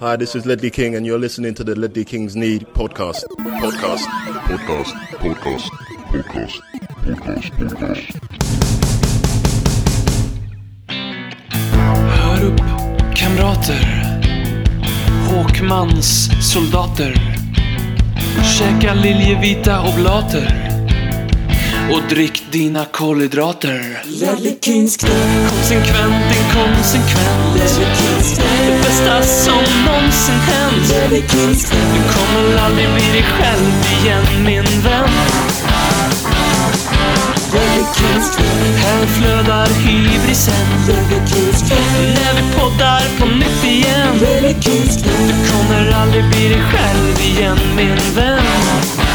Hi, this is Ledley King, and you're listening to the Ledley Kings Need podcast. Podcast. Podcast, podcast, podcast, podcast, podcast. Hör upp, kamrater. Håkmans soldater. Käka liljevita oblater. Och drick dina kolhydrater. Konsekvent, inkonsekvent. Det bästa som någonsin hänt. Du kommer aldrig bli dig själv igen min vän. Här flödar hybrisen. När vi poddar på nytt igen. Du kommer aldrig bli dig själv igen min vän.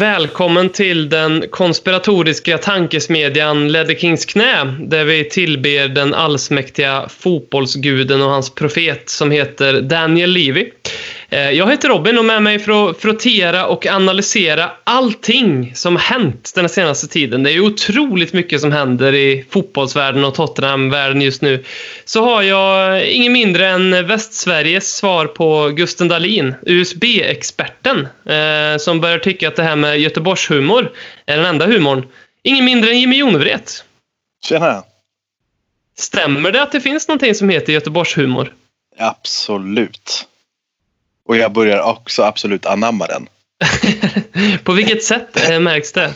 Välkommen till den konspiratoriska tankesmedjan Ledder Kings knä där vi tillber den allsmäktiga fotbollsguden och hans profet som heter Daniel Levy. Eh, Jag heter Robin och med mig för att frottera och analysera allting som hänt den senaste tiden. Det är ju otroligt mycket som händer i fotbollsvärlden och Tottenham-världen just nu. Så har jag ingen mindre än Västsveriges svar på Gusten Dahlin, USB-experten, eh, som börjar tycka att det här med Göteborgshumor är den enda humorn. Ingen mindre än Jimmy Jonevret. Tjena! Stämmer det att det finns någonting som heter Göteborgshumor? Absolut. Och jag börjar också absolut anamma den. på vilket sätt eh, märks det?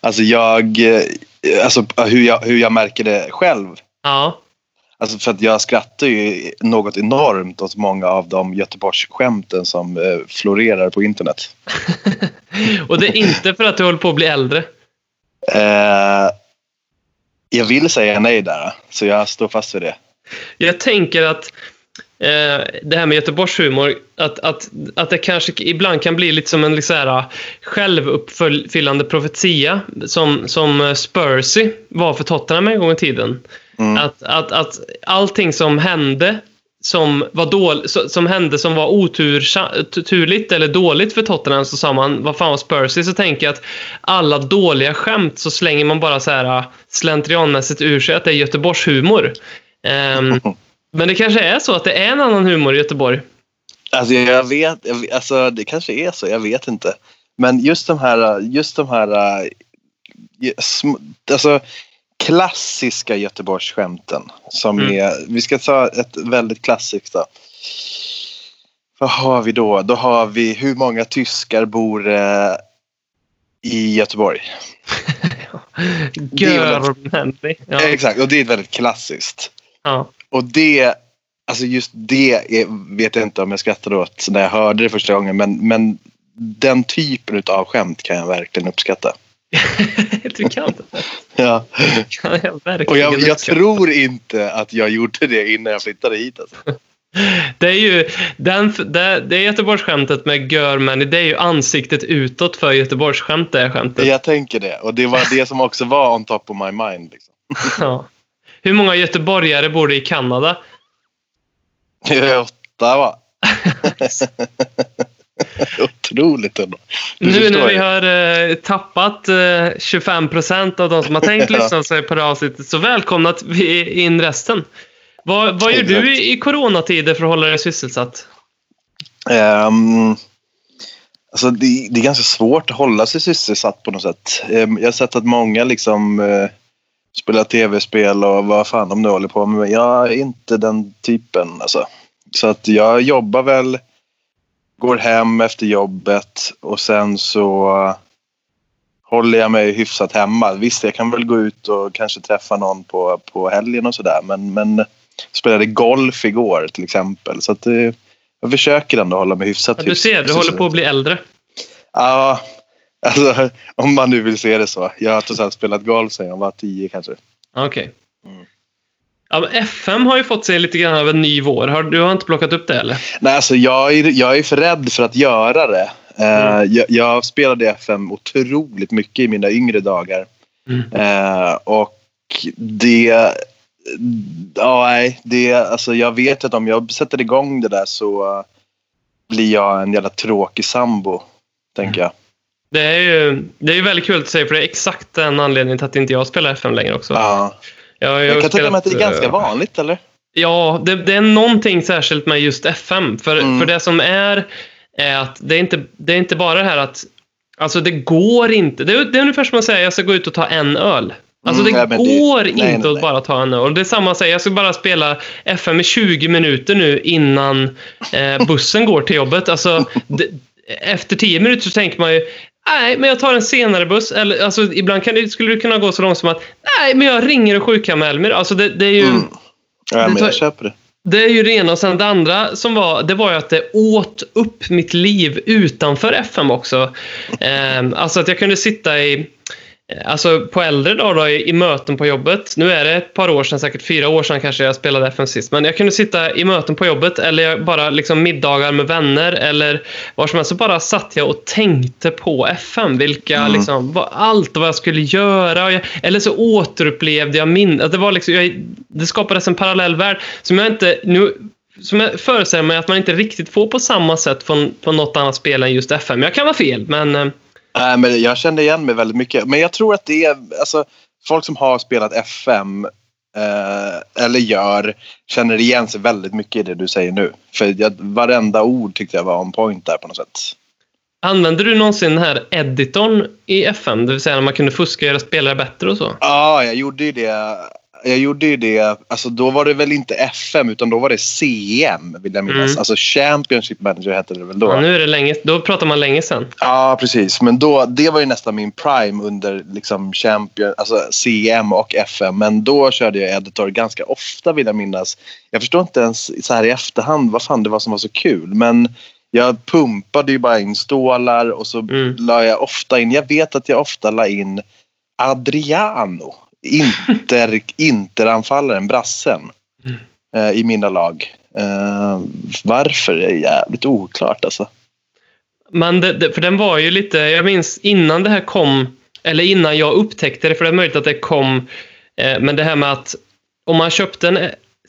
Alltså jag, eh, alltså hur jag, hur jag märker det själv. Ja. Alltså för att jag skrattar ju något enormt åt många av de Göteborgsskämten som eh, florerar på internet. Och det är inte för att du håller på att bli äldre. Eh, jag vill säga nej där, så jag står fast vid det. Jag tänker att det här med Göteborgshumor, att, att, att det kanske ibland kan bli lite som en liksom här, självuppfyllande profetia som, som Spursy var för Tottenham en gång i tiden. Att, att, att allting som hände som, var dål, som hände som var oturligt eller dåligt för Tottenham så sa man vad fan var Spursy? Så tänker jag att alla dåliga skämt så slänger man bara så här slentrianmässigt ur sig att det är Göteborgshumor. Ehm, men det kanske är så att det är en annan humor i Göteborg. Alltså jag vet, jag alltså det kanske är så, jag vet inte. Men just de här, just de här, eh, alltså klassiska Göteborgsskämten som Mm. är, vi ska ta ett väldigt klassiskt då. Vad har vi då? Då har vi hur många tyskar bor eh, i Göteborg? Görmänlig. Ja. Exakt, och det är väldigt klassiskt. Ja. Och det, alltså just det är, vet jag inte om jag skrattade åt när jag hörde det första gången. Men, men den typen av skämt kan jag verkligen uppskatta. du kan det. Ja. kan jag verkligen Och jag, jag tror inte att jag gjorde det innan jag flyttade hit. Alltså. Det är ju den, det, det Göteborgsskämtet med görmänlig. Det är ju ansiktet utåt för Göteborgsskämt det skämtet. Jag tänker det. Och det var det som också var on top of my mind. Liksom. Ja. Hur många göteborgare bor det i Kanada? Åtta va? Otroligt ändå. Nu när vi har eh, tappat eh, 25 procent av de som har tänkt lyssna sig på det här avsnittet så välkomnat vi in resten. Vad, vad gör du i, i coronatider för att hålla dig sysselsatt? Ehm, alltså det, det är ganska svårt att hålla sig sysselsatt på något sätt. Ehm, jag har sett att många liksom eh, spelar tv-spel och vad fan de nu håller på med. Men jag är inte den typen. Alltså. Så att jag jobbar väl, går hem efter jobbet och sen så eh, håller jag mig hyfsat hemma. Visst, jag kan väl gå ut och kanske träffa någon på, på helgen och sådär. Men, men spelade golf igår till exempel. Så att det, jag försöker ändå hålla mig hyfsat Ja, du ser, du håller på att bli äldre. Ja, alltså om man nu vill se det så. Jag har trots allt spelat golf sedan jag var tio kanske. Okej. Mm. Ja, FM har ju fått sig lite grann av en ny vår. Har, du har inte plockat upp det eller? Nej, alltså jag är, jag är för rädd för att göra det. Eh, Mm. jag, jag spelade FM otroligt mycket i mina yngre dagar. Mm. Eh, och det... Ja, nej. Det, alltså jag vet att om jag sätter igång det där så blir jag en jävla tråkig sambo. Tänker jag. Det är ju det är ju väldigt kul att säga för det är exakt den anledningen till att inte jag spelar FM längre också. Ja. Jag, ju Jag kan tänka mig att det är ganska eh, vanligt, eller? Ja, det, det är någonting särskilt med just FM. För, Mm. för det som är, är att det är, inte, det är inte bara det här att Alltså det går inte. Det är, det är ungefär som att säga jag ska gå ut och ta en öl. Alltså Mm, det ja, men det- går nej, inte nej, att bara ta en öl. Det är samma säga jag ska bara spela FM i 20 minuter nu innan eh, bussen går till jobbet. Alltså, det, efter 10 minuter så tänker man ju Nej, men jag tar en senare buss. Eller, alltså, ibland kan det, skulle det kunna gå så långt som att Nej, men jag ringer och sjukanmäler mig. Alltså, det, det är ju... Mm. Ja, Det men jag köper det. Det är ju det ena. Och sen det andra som var, det var ju att det åt upp mitt liv utanför FM också. Ehm, alltså att jag kunde sitta i, alltså på äldre dagar då, i, i möten på jobbet. Nu är det ett par år sedan, säkert fyra år sedan kanske jag spelade FM sist. Men jag kunde sitta i möten på jobbet eller bara liksom middagar med vänner eller var som helst. Så bara satt jag och tänkte på FM. Vilka, liksom, vad, allt vad jag skulle göra. Jag, eller så återupplevde jag min... att Det, var liksom, jag, det skapades en parallell värld som jag inte... Nu, som jag föreställer mig att man inte riktigt får på samma sätt från, från något annat spel än just FM. Jag kan vara fel, men... Nej, men jag kände igen mig väldigt mycket. Men jag tror att det är alltså, folk som har spelat FM eh, eller gör känner igen sig väldigt mycket i det du säger nu. För jag, varenda ord tyckte jag var on point där på något sätt. Använder du någonsin den här editorn i FM? Det vill säga när man kunde fuska och göra spelare bättre och så? Ja, jag gjorde ju det. Jag gjorde ju det. Alltså, då var det väl inte FM utan då var det CM vill jag minnas. Mm. Alltså Championship Manager hette det väl då. Ja, nu är det länge, då pratar man länge sedan. Ja, precis. Men då, det var ju nästan min prime under liksom Champion, alltså CM och FM. Men då körde jag editor ganska ofta vill jag minnas. Jag förstår inte ens så här i efterhand vad fan det var som var så kul. Men jag pumpade ju bara in stålar och så Mm. la jag ofta in. Jag vet att jag ofta la in Adriano. Inter, interanfallaren, brassen. eh, I mina lag. Eh, varför är jävligt oklart alltså. Men det, det, för den var ju lite, jag minns innan det här kom, eller innan jag upptäckte det, för det är möjligt att det kom, eh, men det här med att om man köpte en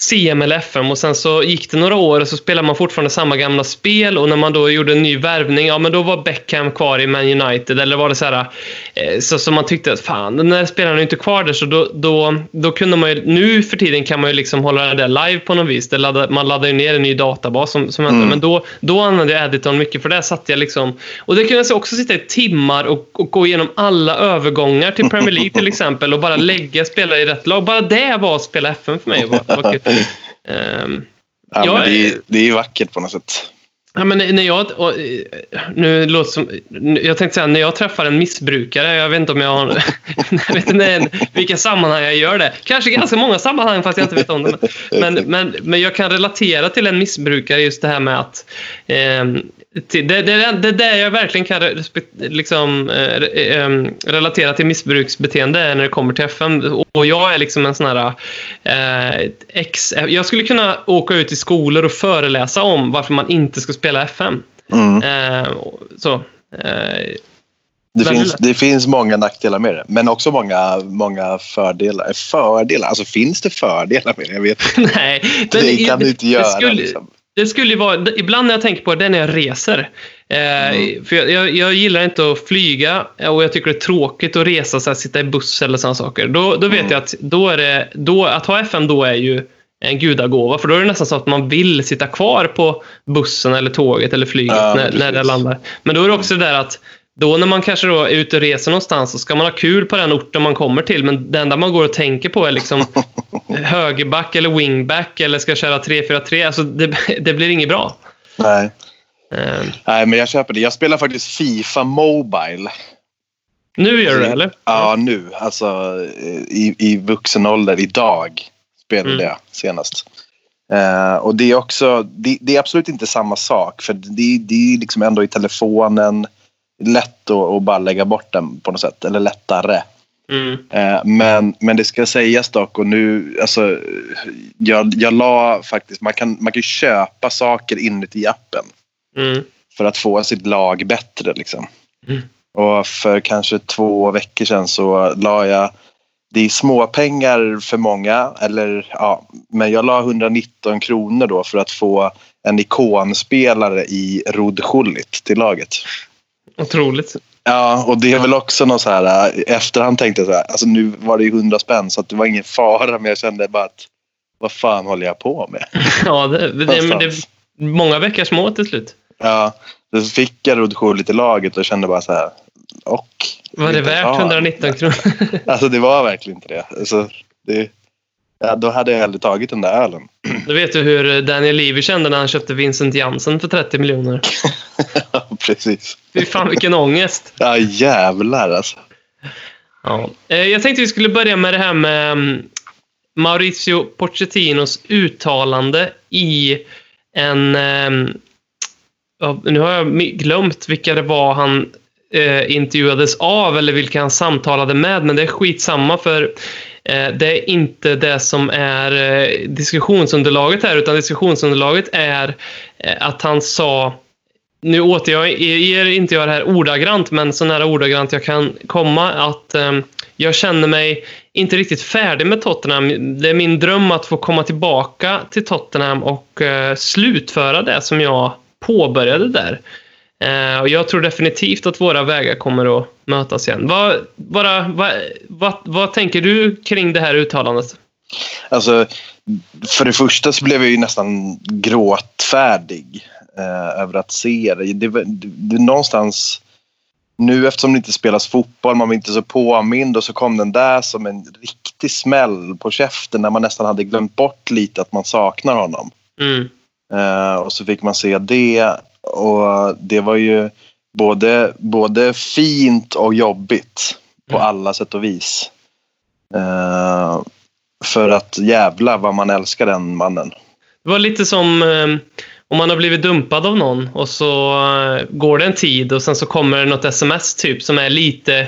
CM eller FM och sen så gick det några år och så spelade man fortfarande samma gamla spel och när man då gjorde en ny värvning, ja men då var Beckham kvar i Man United eller var det så här, eh, så, så man tyckte att fan, den där spelaren är inte kvar där så då, då, då kunde man ju, nu för tiden kan man ju liksom hålla det där live på något vis. Det laddar, man laddar ju ner en ny databas som, som väntar, men då, då använde jag Editorn mycket för där satt jag liksom, och det kunde jag också sitta i timmar och, och gå igenom alla övergångar till Premier League till exempel och bara lägga spelare i rätt lag. Bara det var att spela FM för mig. Var, var kul. Ehm, Ja, Jag det, är, det är vackert på något sätt. Ja, men när jag, eh, nu låter som, jag tänkte säga när jag träffar en missbrukare, jag vet inte om jag har, jag vet inte vilka sammanhang jag gör det. Kanske ganska många sammanhang fast jag inte vet om det. Men, men, men jag kan relatera till en missbrukare just det här med att ehm, det, det, det där jag verkligen kan liksom, eh, eh, relatera till missbruksbeteende är när det kommer till FM. Och jag är liksom en sån här eh, ex... Jag skulle kunna åka ut i skolor och föreläsa om varför man inte ska spela FM. Mm. Eh, så. Eh, Det, finns, det finns många nackdelar med det, men också många, många fördelar. Fördelar? Alltså finns det fördelar med det? Jag vet inte. nej. Det kan du inte göra. Det skulle, liksom. Det skulle vara, ibland när jag tänker på det, det är när jag reser. Eh, Mm. För jag, jag, jag gillar inte att flyga och jag tycker det är tråkigt att resa, så här, sitta i buss eller sådana saker. Då, då vet Mm. jag att då är det, då, att ha FM då är ju en gudagåva. För då är det nästan så att man vill sitta kvar på bussen eller tåget eller flyget Ja, när, när det landar. Men då är det också det där att då när man kanske då är ute och reser någonstans så ska man ha kul på den orten man kommer till. Men det enda man går och tänker på är liksom högerback eller wingback eller ska köra 3-4-3. Alltså det, det blir inget bra. Nej. Eh, Nej, men jag köper det. Jag spelar faktiskt Fifa Mobile. nu gör du det, eller? Ja, nu. Alltså i, i vuxen ålder. Idag spelade Mm. jag senast. Eh, och det är också, det, det är absolut inte samma sak. För det, det är liksom ändå i telefonen. Lätt att, att bara lägga bort den på något sätt. Eller lättare. Mm. Eh, men, men det ska sägas dock och nu, alltså, jag, jag la faktiskt, man kan, man kan köpa saker inuti appen Mm. för att få sitt lag bättre. Liksom. Mm. Och för kanske två veckor sedan så la jag, det är småpengar för många, eller, ja, men jag la 119 kronor då för att få en ikonspelare i Rod Schullit till laget. Otroligt. Ja, och det är väl också något så här, i efterhand tänkte jag så här, alltså nu var det ju 100 spänn så att det var ingen fara men jag kände bara att vad fan håller jag på med? Ja, det, det, det, men det många veckor små till slut. Ja, då fick jag rotation lite laget och kände bara så här. Och? Var det värt Ja. 119 kronor? Alltså det var verkligen inte det. Alltså, det ja, då hade jag hellre tagit den där ölen. Du vet ju hur Daniel Levy kände när han köpte Vincent Jansen för 30 miljoner. Precis. Fy fan vilken ångest. Ja, jävlar alltså. Ja. Eh, Jag tänkte vi skulle börja med det här med mm, Mauricio Pochettinos uttalande i en... ja, Nu har jag glömt vilka det var han eh, intervjuades av eller vilka han samtalade med, men det är skitsamma för eh, det är inte det som är diskussionsunderlaget här, utan diskussionsunderlaget är att han sa nu återger inte jag det här ordagrant, men så nära ordagrant jag kan komma att ehm, jag känner mig inte riktigt färdig med Tottenham. Det är min dröm att få komma tillbaka till Tottenham och eh, slutföra det som jag påbörjade där. Eh, och jag tror definitivt att våra vägar kommer att mötas igen. Vad, bara, vad, vad, vad tänker du kring det här uttalandet? Alltså, för det första så blev jag ju nästan gråtfärdig eh, över att se det. Det, det, det. Någonstans, nu eftersom det inte spelas fotboll, man var inte så påmind och så kom den där som en riktig smäll på käften när man nästan hade glömt bort lite att man saknar honom. Mm. Eh, och så fick man se det och det var ju både, både fint och jobbigt på Mm. alla sätt och vis. Eh, för att jävla vad man älskar den mannen. Det var lite som eh, om man har blivit dumpad av någon och så eh, går det en tid och sen så kommer det något sms typ som är lite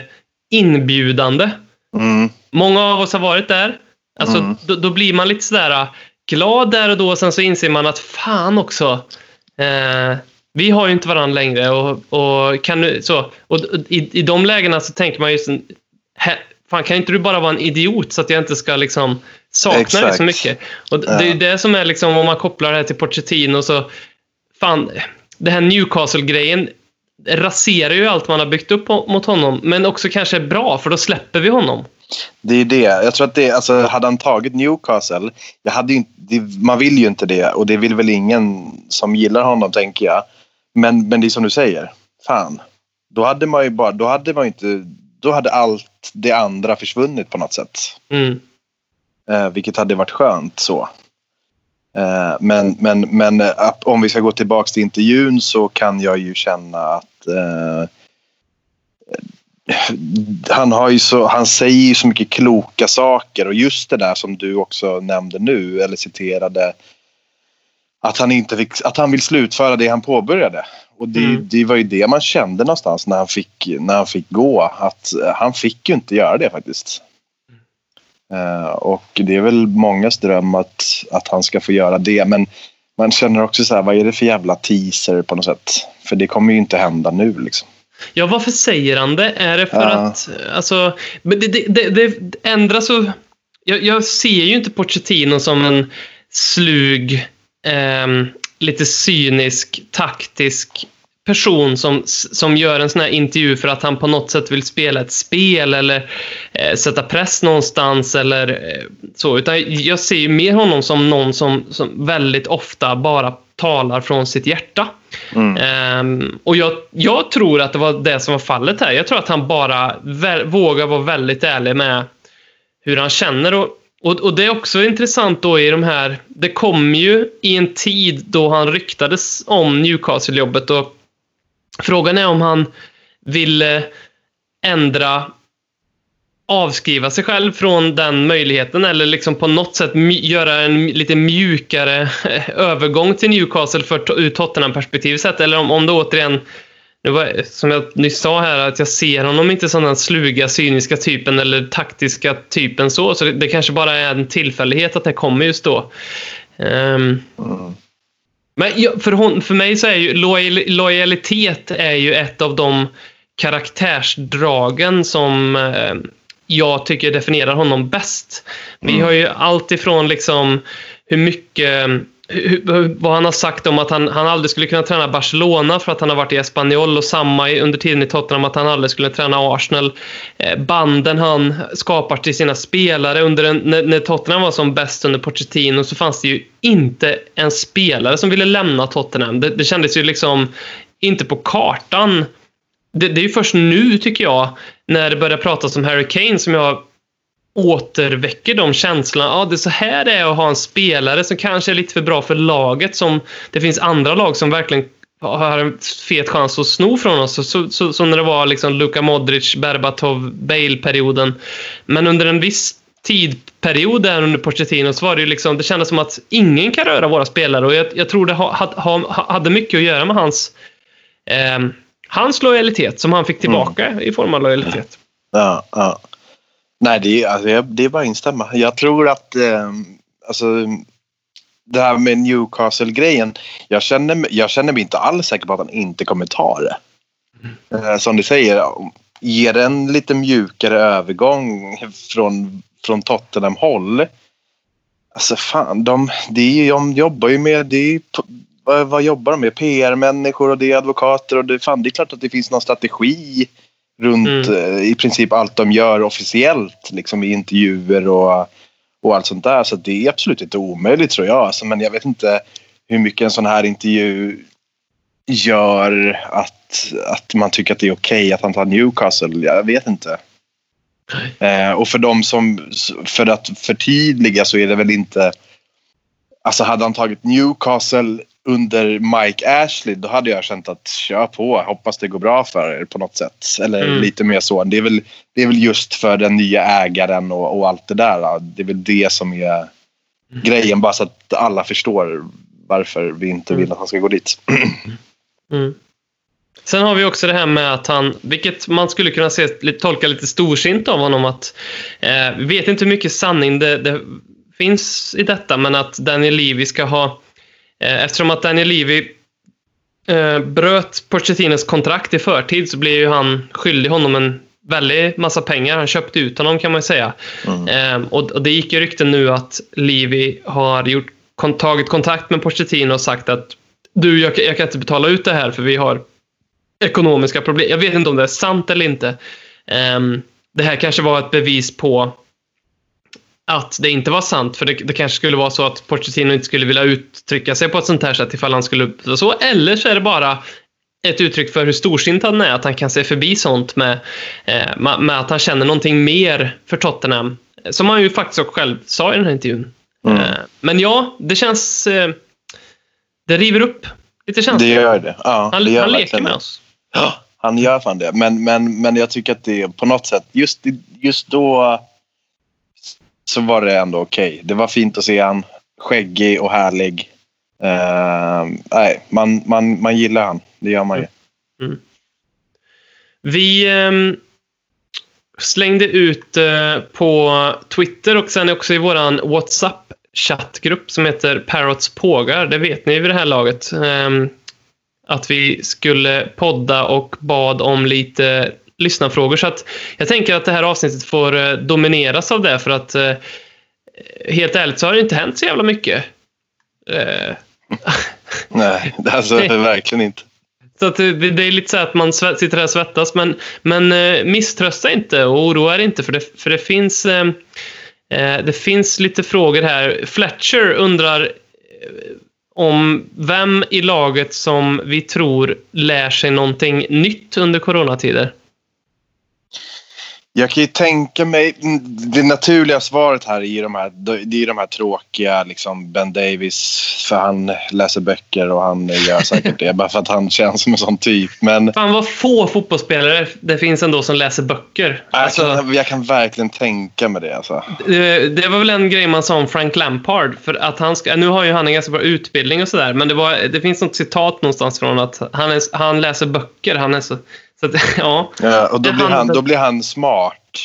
inbjudande. Mm, Många av oss har varit där. Alltså, Mm. då, då blir man lite sådär äh, glad där och då och sen så inser man att fan också. Eh, vi har ju inte varandra längre och, och kan du, så. Och i, i de lägena så tänker man "Hä, Fan, kan inte du bara vara en idiot så att jag inte ska liksom sakna dig Exakt. så mycket? Och det är ju det som är liksom, om man kopplar det här till Pochettino så, fan, det här Newcastle-grejen raserar ju allt man har byggt upp mot honom, men också kanske är bra, för då släpper vi honom. det är det. Jag tror att det, alltså, hade han tagit Newcastle, jag hade inte, det, man vill ju inte det och det vill väl ingen som gillar honom tänker jag. Men, men det är som du säger, fan. Då hade man ju bara, då hade man inte, då hade allt det andra försvunnit på något sätt. Mm. Eh, vilket hade varit skönt så. Eh, men men, men eh, om vi ska gå tillbaka till intervjun så kan jag ju känna att eh, han, har ju så, han säger ju så mycket kloka saker och just det där som du också nämnde nu eller citerade att han, inte fick, att han vill slutföra det han påbörjade. Och det, Mm. det var ju det man kände någonstans när han fick, när han fick gå. Att eh, han fick ju inte göra det faktiskt. Eh, och det är väl mångas dröm att, att han ska få göra det. Men man känner också så här, vad är det för jävla teaser på något sätt? För det kommer ju inte hända nu liksom. Ja, varför säger han det? Är det för Ja. att... Alltså, men det, det, det, det ändras så... Jag, jag ser ju inte Pochettino som en slug, ehm, lite cynisk, taktisk person som, som gör en sån här intervju för att han på något sätt vill spela ett spel eller eh, sätta press någonstans eller eh, så. Utan jag ser ju mer honom som någon som, som väldigt ofta bara talar från sitt hjärta. Mm. Ehm, och jag, jag tror att det var det som var fallet här. Jag tror att han bara vågar vara väldigt ärlig med hur han känner. Och, och, och det är också intressant då i de här... Det kom ju i en tid då han ryktades om Newcastle-jobbet och frågan är om han vill eh, ändra avskriva sig själv från den möjligheten eller liksom på något sätt göra en lite mjukare eh, övergång till Newcastle för, ur Tottenham-perspektiv sett. Eller om, om det återigen, var, som jag nyss sa här, att jag ser honom inte som den sluga, cyniska typen eller taktiska typen så. Så det, det kanske bara är en tillfällighet att det kommer just då. Ehm, mm men för, hon, för mig så är ju lojal, lojalitet är ju ett av de karaktärsdragen som eh, jag tycker definierar honom bäst. Vi har ju allt ifrån liksom hur mycket vad han har sagt om att han, han aldrig skulle kunna träna Barcelona för att han har varit i Espanyol och samma under tiden i Tottenham att han aldrig skulle träna Arsenal. Eh, banden han skapar till sina spelare under en, när, när Tottenham var som bäst under Pochettino så fanns det ju inte en spelare som ville lämna Tottenham. Det, det kändes ju liksom inte på kartan. Det, det är ju först nu, tycker jag, när det börjar pratas om Harry Kane som jag återväcker de känslorna. Ja, det är så här det är att ha en spelare som kanske är lite för bra för laget. Som det finns andra lag som verkligen har en fet chans att sno från oss. Så, så, så, så när det var liksom Luka Modric, Berbatov, Bale-perioden. Men under en viss tidperiod där under Pochettino så var det ju liksom, det kändes som att ingen kan röra våra spelare och jag, jag tror det ha, ha, ha, hade mycket att göra med hans ehm, hans lojalitet som han fick tillbaka i form av lojalitet. Ja, ja. Nej, det är, alltså, det är bara att instämma. Jag tror att eh, alltså, det här med Newcastle-grejen. Jag känner, jag känner mig inte alls säker på att han inte kommer ta det. Eh, som du säger, ger en lite mjukare övergång från, från Tottenham-håll. Alltså fan, de, ju- de jobbar ju med... Vad, vad jobbar de med? PR-människor och det är advokater. Och det, fan, det är klart att det finns någon strategi runt Mm. eh, i princip allt de gör officiellt liksom i intervjuer och, och allt sånt där. Så det är absolut inte omöjligt tror jag. Alltså, men jag vet inte hur mycket en sån här intervju gör att, att man tycker att det är okej att han tar Newcastle. Jag vet inte. Eh, och för dem som, för att förtydliga så är det väl inte, alltså hade han tagit Newcastle under Mike Ashley då hade jag känt att kör på, hoppas det går bra för er på något sätt. Eller Mm. lite mer så. Det är, väl, det är väl just för den nya ägaren och, och allt det där. Det är väl det som är grejen, bara så att alla förstår varför vi inte vill att han ska gå dit. Mm. Sen har vi också det här med att han, vilket man skulle kunna se, tolka lite storsint av honom, att eh, vi vet inte hur mycket sanning det, det finns i detta, men att Daniel Levy ska ha, eftersom att Daniel Levy eh, bröt Pochettinos kontrakt i förtid så blir ju han skyldig honom en väldig massa pengar. Han köpte ut honom kan man ju säga. Eh, och, och det gick ju rykten nu att Levy har gjort, tagit kontakt med Pochettino och sagt att du, jag, kan- jag kan inte betala ut det här för vi har ekonomiska problem. Jag vet inte om det är sant eller inte. Ehm, det här kanske var ett bevis på att det inte var sant. För det, det kanske skulle vara så att Pochettino inte skulle vilja uttrycka sig på ett sånt här sätt ifall han skulle så. Eller så är det bara ett uttryck för hur storsint han är. Att han kan se förbi sånt med, eh, med, att han känner någonting mer för Tottenham. Som han ju faktiskt också själv sa i den här intervjun. Mm. Eh, men ja, det känns... Eh, det river upp lite känslor. Det gör det. Ja, Han, det gör han leker med oss. Ja, han gör fan det. Men, men, men jag tycker att det på något sätt, just, just då så var det ändå okej. Det var fint att se han. Skäggig och härlig. Uh, nej, man, man, man gillar han. Det gör man ju. Mm. Mm. Vi ehm, slängde ut eh, på Twitter och sen också i vår WhatsApp-chattgrupp som heter Parrots pågar. Det vet ni vid det här laget. ehm, att vi skulle podda och bad om lite lyssnarfrågor. Så att jag tänker att det här avsnittet får eh, domineras av det för att eh, helt ärligt så har det inte hänt så jävla mycket. Eh, Nej, alltså verkligen inte. Så att det, är lite så att man sitter här och svettas, men, men misströsta inte och oroa er inte för det, för det finns det finns lite frågor här. Fletcher undrar om vem i laget som vi tror lär sig någonting nytt under coronatider. Jag kan ju tänka mig, det naturliga svaret här är ju de här, det är de här tråkiga, liksom Ben Davis, för han läser böcker och han gör säkert det, bara för att han känns som en sån typ. Men Fan vad få fotbollsspelare det finns ändå som läser böcker. jag, Alltså, kan, jag kan verkligen tänka mig det. Alltså. Eh, Det var väl en grej man sa om Frank Lampard. För att han ska, nu har ju han en ganska bra utbildning och sådär. Men det, var, det finns något citat någonstans från att han, är, han läser böcker. Han är så... så att, ja. Ja, och då blir, han, då blir han smart.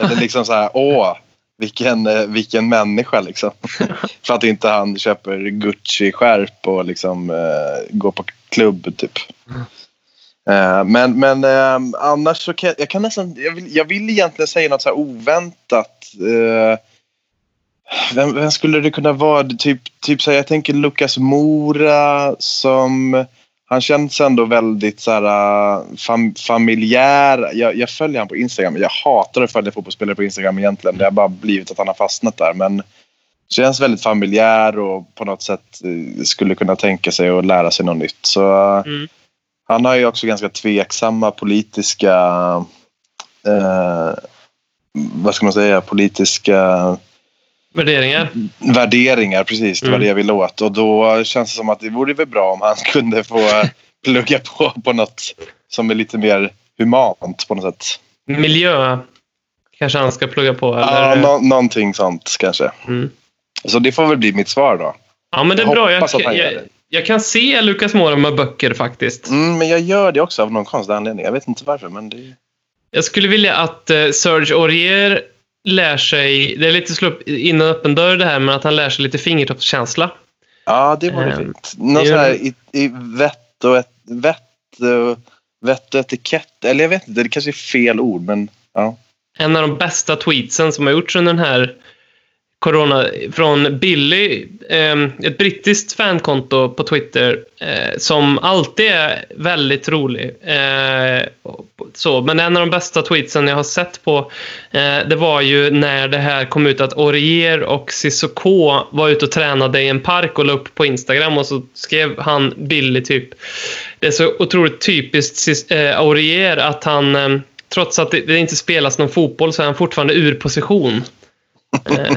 Eller liksom så här, åh, vilken, eh, vilken människa liksom. för att inte han köper Gucci-skärp och liksom eh, går på klubb typ. Eh, men men eh, annars så kan jag kan nästan, jag vill, jag vill egentligen säga något så oväntat. Eh, Vem, vem skulle det kunna vara? Typ, typ så här, jag tänker Lukas Mora som... Han känns ändå väldigt så här, äh, fam, familjär. Jag, jag följer honom på Instagram. Jag hatar att följa fotbollsspelare på Instagram egentligen. Det har bara blivit att han har fastnat där. Men känns väldigt familjär och på något sätt eh, skulle kunna tänka sig att lära sig något nytt. Så äh, Mm. han har ju också ganska tveksamma politiska... Eh, vad ska man säga? Politiska Värderingar. värderingar, precis. Det var Mm. det jag ville åt. Och då känns det som att det vore väl bra om han kunde få plugga på på något som är lite mer humant på något sätt. Miljö kanske han ska plugga på. Ja, Eller? nå- någonting sånt kanske. Mm. Så det får väl bli mitt svar då. Ja, men det är Jag bra. Jag, jag, det. jag kan se Lukas Mora med böcker faktiskt. Mm, men jag gör det också av någon konstig anledning. Jag vet inte varför, men det... Jag skulle vilja att eh, Serge Aurier lär sig, det är lite slå upp in en öppen dörr det här, men att han lär sig lite fingertoppskänsla. Ja, det vore Ehm, fint. Någon det sån här i, i vett och, et, vett, och, vett och etikett. Eller jag vet inte, det kanske är fel ord, men ja. En av de bästa tweetsen som har gjorts under den här corona från Billy, eh, ett brittiskt fankonto på Twitter eh, som alltid är väldigt rolig. Eh, så, men en av de bästa tweetsen jag har sett på eh, det var ju när det här kom ut att Aurier och Sissoko var ute och tränade i en park och la upp på Instagram och så skrev han Billy typ det är så otroligt typiskt eh, Aurier att han eh, trots att det, det inte spelas någon fotboll så är han fortfarande ur position. Eh,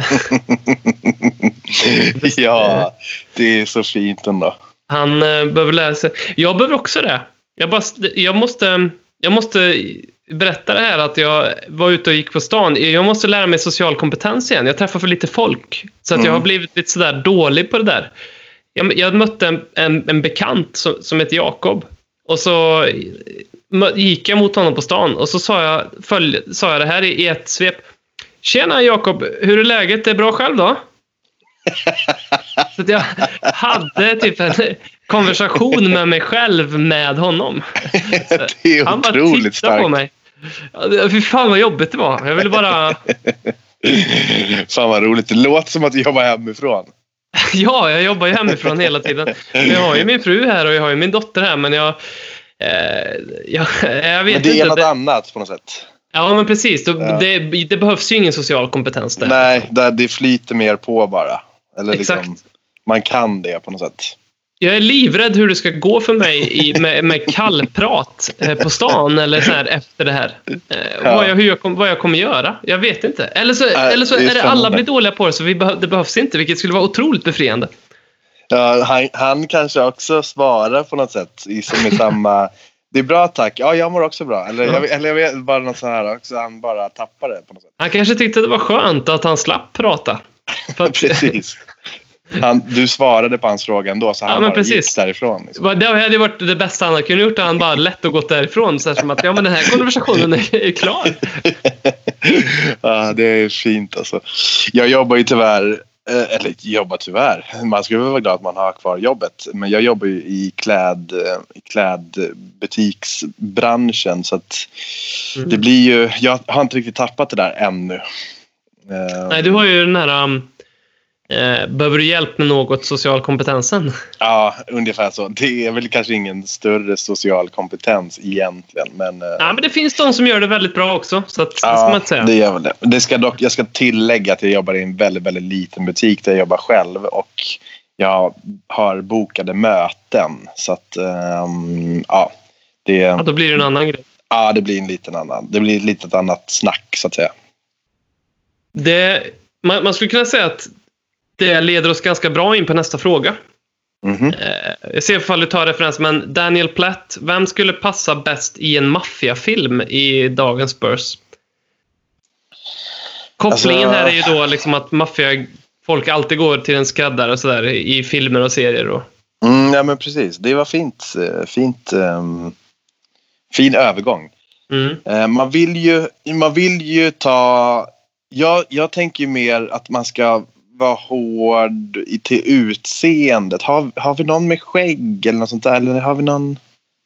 ja, det är så fint ändå. Han eh, behöver lära sig. Jag behöver också det. Jag, bara, jag, måste, jag måste berätta det här att jag var ute och gick på stan. Jag måste lära mig social kompetens igen. Jag träffar för lite folk. Så att jag har blivit lite sådär dålig på det där. Jag, jag mötte en, en, en bekant som, som heter Jakob. Och så mö- gick jag mot honom på stan och så sa jag, följ, sa jag det här i ett svep. Tjena Jakob, hur är läget? Det är bra själv då? Så att jag hade typ en konversation med mig själv med honom. Det är Han bara otroligt tittade starkt. på mig. Fy fan vad jobbigt det var. Jag ville bara... Fan vad roligt. Det låter som att du jobbar hemifrån. Ja, jag jobbar ju hemifrån hela tiden. Jag har ju min fru här och jag har ju min dotter här, men jag... Eh, jag, jag vet Men det är inte. något annat på något sätt. Ja, men precis. Det, Ja. det, det behövs ju ingen social kompetens där. Nej, där det flyter mer på bara. Eller liksom, Exakt. man kan det på något sätt. Jag är livrädd hur det ska gå för mig i, med, med kallprat eh, på stan eller så här efter det här. Eh, Ja. vad, jag, hur jag kom, vad jag kommer göra. Jag vet inte. Eller så, Nej, eller så det är är det alla blir dåliga på det så vi behö, det behövs inte, vilket skulle vara otroligt befriande. Ja, han, han kanske också svarar på något sätt i, som i samma... Det är bra tack. Ja, jag mår också bra. Eller, jag, eller jag vet bara något så här också. Han bara tappar det på något sätt. Han kanske tyckte det var skönt att han slapp prata. Att, Precis. Han, du svarade på hans fråga ändå så han Ja, bara precis. gick därifrån. Liksom. det hade varit det bästa han hade kunnat gjort. Han bara lätt och gått därifrån. Så här, som att ja, men den här konversationen är, klar. ja, det är fint alltså. Jag jobbar ju tyvärr, eller jobbar tyvärr, man skulle väl vara glad att man har kvar jobbet. Men jag jobbar ju i, kläd, eh, klädbutiksbranschen så att Mm. det blir ju, jag har inte riktigt tappat det där ännu. Eh, Nej, du har ju den här... Um, eh, behöver du hjälp med något social kompetensen? Ja, ungefär så. Det är väl kanske ingen större social kompetens egentligen. Men, eh, Ja, men det finns de som gör det väldigt bra också. Så att, det ska man säga. det gör väl det. det ska dock, jag ska tillägga att jag jobbar i en väldigt, väldigt liten butik där jag jobbar själv. Och jag har bokade möten. Så att, ehm, ja. Det, Ja, då blir det en annan grej. ja, det blir en liten annan. Det blir ett litet annat snack så att säga. Det, man, man skulle kunna säga att det leder oss ganska bra in på nästa fråga. Mhm. Eh, jag ser ifall du tar referens, men Daniel Platt, vem skulle passa bäst i en maffiafilm i dagens Spurs? Kopplingen Alltså- här är ju då liksom att maffia folk alltid går till en skräddare och sådär i filmer och serier. Och, Mm, ja, men precis. Det var fint. eh, fint ehm, fin övergång. mm. Eh, Man vill ju, man vill ju ta... Jag, jag tänker mer att man ska vara hård i, till utseendet. Har, har vi någon med skägg eller något sånt där? Eller har vi någon...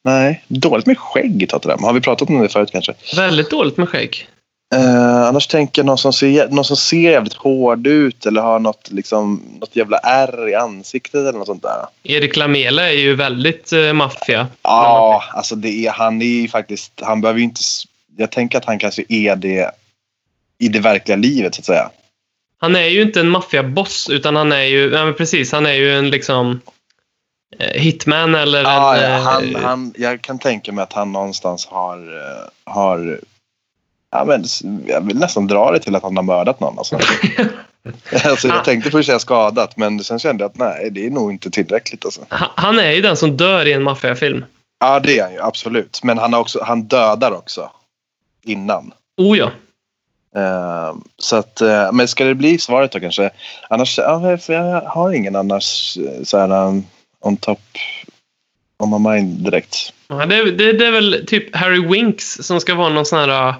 Nej, dåligt med skägg Tottenham. Har vi pratat om det förut kanske? Väldigt dåligt med skägg. Eh, annars tänker jag någon som, ser, någon som ser jävligt hård ut eller har något, liksom, något jävla ärr i ansiktet eller något sånt där. Erik Lamela är ju väldigt eh, maffia. Ja, alltså det är, han är ju faktiskt, han behöver inte, jag tänker att han kanske är det i det verkliga livet så att säga. Han är ju inte en maffiaboss, utan han är ju, ja precis, han är ju en liksom eh, hitman eller Ja, en... ja, eh, han, han, jag kan tänka mig att han någonstans har, eh, har ja, men, jag vill nästan dra det till att han har mördat någon. Alltså. alltså, jag tänkte först säga skadat, men sen kände jag att nej, det är nog inte tillräckligt. Alltså. han- Han är ju den som dör i en maffiafilm. Ja, det är han ju absolut. Men han, har också, han dödar också innan. Oh ja. Eh, så att, eh, men ska det bli svaret då kanske? Annars, ja, för jag har ingen annars eh, så här um, on top on my mind direkt. Ja, det, det, det är väl typ Harry Winks som ska vara någon sån här...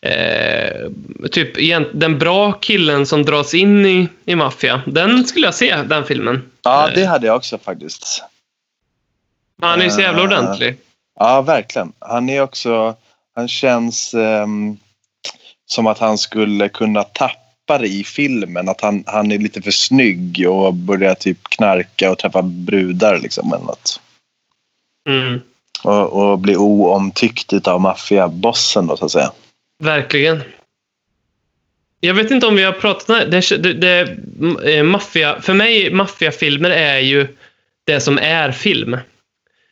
Eh, typ den bra killen som dras in i, i maffia. Den skulle jag se, den filmen. Ja, det hade jag också faktiskt. Han är ju så jävla ordentlig. Ja, verkligen. Han är också... Han känns ehm, som att han skulle kunna tappa det i filmen. Att han, han är lite för snygg och börjar typ knarka och träffa brudar liksom. Eller något. Mm, Och, och bli oomtyckt av maffiabossen då så att säga. verkligen. Jag vet inte om vi har pratat om det. det, det, det eh, maffia, för mig, maffiafilmer är ju det som är film.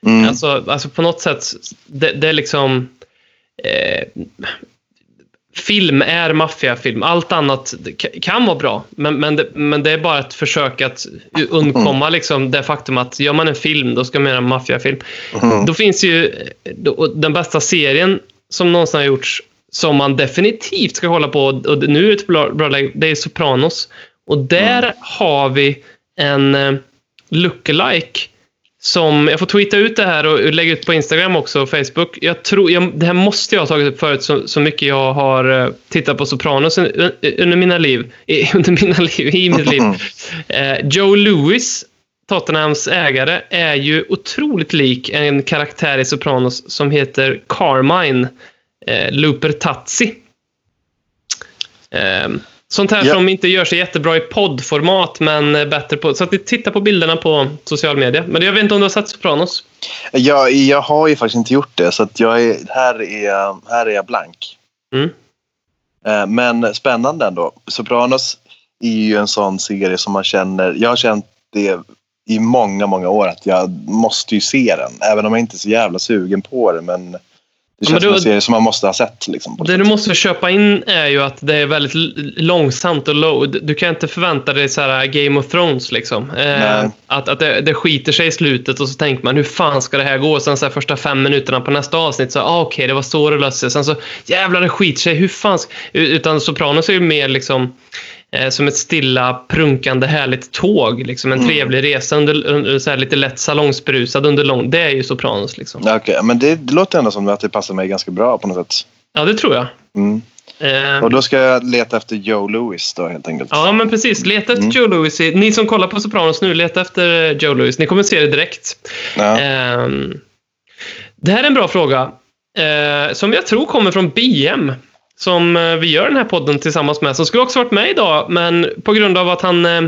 Mm. Alltså, alltså på något sätt, det, det är liksom... Eh, film är maffiafilm. Allt annat kan vara bra, men, men, det, men det är bara ett försök att undkomma liksom, det faktum att gör man en film, då ska man göra en maffiafilm. Mm. Då finns ju då, den bästa serien som någonsin har gjorts som man definitivt ska hålla på, och nu är det ett bra, bra läge, det är Sopranos. Och där har vi en eh, lookalike som, jag får tweeta ut det här och lägga ut på Instagram också och Facebook. Jag tror, jag, det här måste jag ha tagit upp förut så, så mycket jag har eh, tittat på Sopranos un- under mina liv, i, under mina liv, i mitt liv. Eh, Joe Lewis, Tottenhams ägare, är ju otroligt lik en karaktär i Sopranos som heter Carmine eh, Looper Tazzi. Eh, sånt här Ja. som inte gör sig jättebra i poddformat, men bättre på... Så att ni tittar på bilderna på social media. Men jag vet inte om du har sett Sopranos? Jag, jag har ju faktiskt inte gjort det, så att jag är, här, är, här är jag blank. Mm. Eh, Men spännande ändå. Sopranos är ju en sån serie som man känner... Jag har känt det i många, många år att jag måste ju se den. Även om jag inte är så jävla sugen på det. Men det känns men som du- en serie som man måste ha sett. Liksom, Det du sätt. måste köpa in är ju att det är väldigt långsamt och low. Du kan inte förvänta dig så här Game of Thrones liksom. Eh, att att det, det skiter sig i slutet och så tänker man hur fan ska det här gå? Och sen så här första fem minuterna på nästa avsnitt så ah, okej det var så det löste sig. Sen så jävlar det skiter sig. Hur fan ska... Utan Sopranos är ju mer liksom som ett stilla, prunkande, härligt tåg. Liksom en trevlig resa, under, under, så här lite lätt salongsberusad under lång... Det är ju Sopranos. Liksom. Ja, Okej, men det, det låter ändå som att det passar mig ganska bra på något sätt. Ja, det tror jag. Mm. Eh, Och då ska jag leta efter Joe Lewis då helt enkelt. Ja, men precis. Leta efter Joe Lewis. i- Ni som kollar på Sopranos nu, leta efter Joe Lewis. Ni kommer se det direkt. Ja. Ehm, det här är en bra fråga. eh, som jag tror kommer från BM. Som eh, vi gör den här podden tillsammans med. Som skulle också varit med idag, men på grund av att han eh,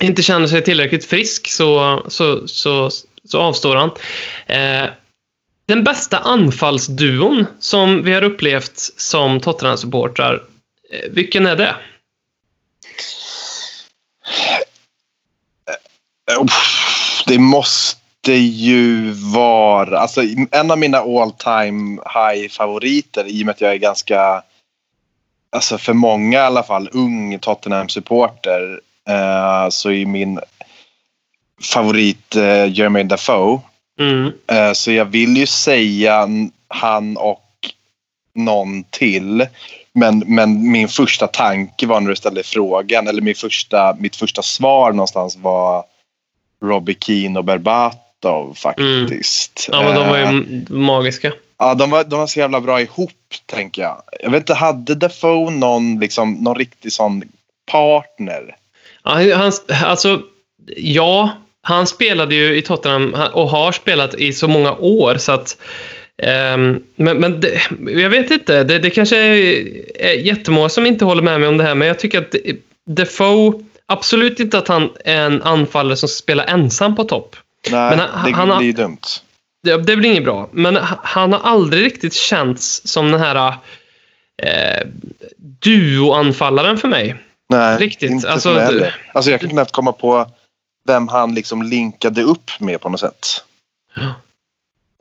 inte känner sig tillräckligt frisk så, så, så, så avstår han. Eh, den bästa anfallsduon som vi har upplevt som Tottenham-supportrar, eh, vilken är det? Eh, eh, det måste ju vara... Alltså, en av mina all time high-favoriter i och med att jag är ganska... Alltså för många i alla fall, ung Tottenham-supporter eh, så är min favorit eh, Jermaine Defoe. Mm. Eh, så jag vill ju säga han och någon till. Men, men min första tanke var när du ställde frågan, eller min första, mitt första svar någonstans var Robbie Keane och Berbatov faktiskt. Ja, men de var ju Eh, magiska. ja, de, var, de var så jävla bra ihop, tänker jag. Jag vet inte, hade Defoe någon, liksom, någon riktig sån partner? Ja, han, alltså, ja, han spelade ju i Tottenham och har spelat i så många år så att Ehm, men men det, jag vet inte, det, det kanske är, är jättemånga som inte håller med mig om det här, men jag tycker att Defoe, absolut inte att han är en anfallare som ska spela ensam på topp. Nej, Men han- det han har- blir dumt. Det, det blir inget bra, men han har aldrig riktigt känts som den här eh, duoanfallaren för mig. Nej, Riktigt, Inte alltså, för mig heller. alltså jag kan knappt komma på vem han liksom linkade upp med på något sätt.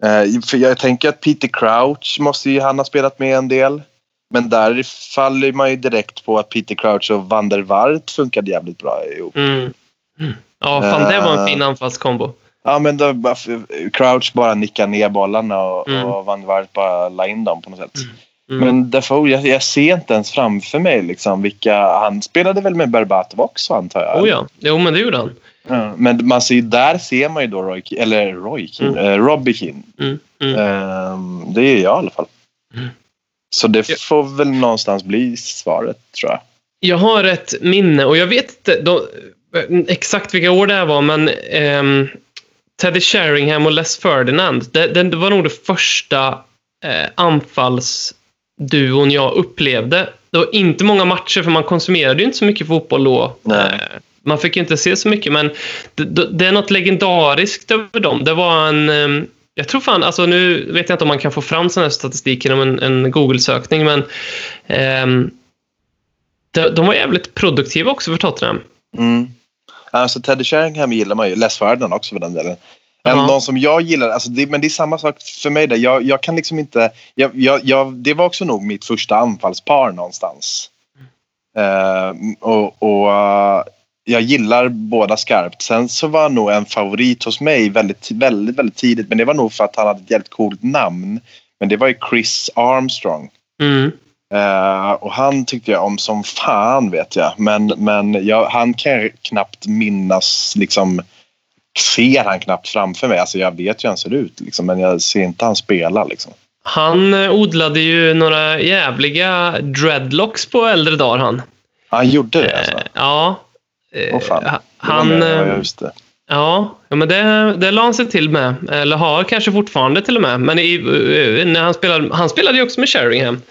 Eh, för jag tänker att Peter Crouch måste ju han ha spelat med en del. Men där faller man ju direkt på att Peter Crouch och Van der Waart funkade jävligt bra ihop. Mm. Mm. Ja, fan det var en fin anfallskombo. Ja, men då, Crouch bara nickade ner bollarna och, Mm. och Van der Waart bara la in dem på något sätt. Mm. Men Defoe, jag, jag ser inte ens framför mig liksom vilka... Han spelade väl med Berbatov också antar jag? Oh ja, jo men det gjorde han. Ja, men man ser, där ser man ju då Roy, eller Roy Keane, eh, Robbie Keane. Mm. Mm. Ehm, det är jag i alla fall. Mm. Så det Ja. får väl någonstans bli svaret tror jag. Jag har ett minne och jag vet inte då, exakt vilka år det här var, men ehm, Teddy Sheringham och Les Ferdinand, det, det, var nog det första eh, anfallsduon jag upplevde. Det var inte många matcher, för man konsumerade ju inte så mycket fotboll då. Nej. Eh, man fick ju inte se så mycket, men det, det, är något legendariskt över dem. Det var en... ehm, jag tror fan, alltså nu vet jag inte om man kan få fram sån här statistik genom en, en Google-sökning, men ehm, de, de var jävligt produktiva också för Tottenham. Mm. Alltså Teddy Sheringham gillar man ju. Les Ferdinand också för den delen. Men Ja. någon som jag gillar, alltså det, men det är samma sak för mig där. Jag, jag kan liksom inte, jag, jag, jag, det var också nog mitt första anfallspar någonstans. Eh, och och eh, jag gillar båda skarpt. Sen så var nog en favorit hos mig väldigt, väldigt, väldigt tidigt. Men det var nog för att han hade ett jävligt coolt namn. Men det var ju Chris Armstrong. Mm. Eh, och han tyckte jag om som fan vet jag. Men, men jag, han kan knappt minnas liksom. Ser han knappt framför mig. Alltså jag vet ju hur han ser ut liksom, men jag ser inte han spela liksom. Han eh, odlade ju några jävliga dreadlocks på äldre dagar han. Han gjorde det alltså. Eh, Ja. Åh fan. ha- Det var Han... ja, just det. Ja, men det, det la han sig till med. Eller har kanske fortfarande till och med. Men i, när han, spelade, han spelade ju också med Sheringham.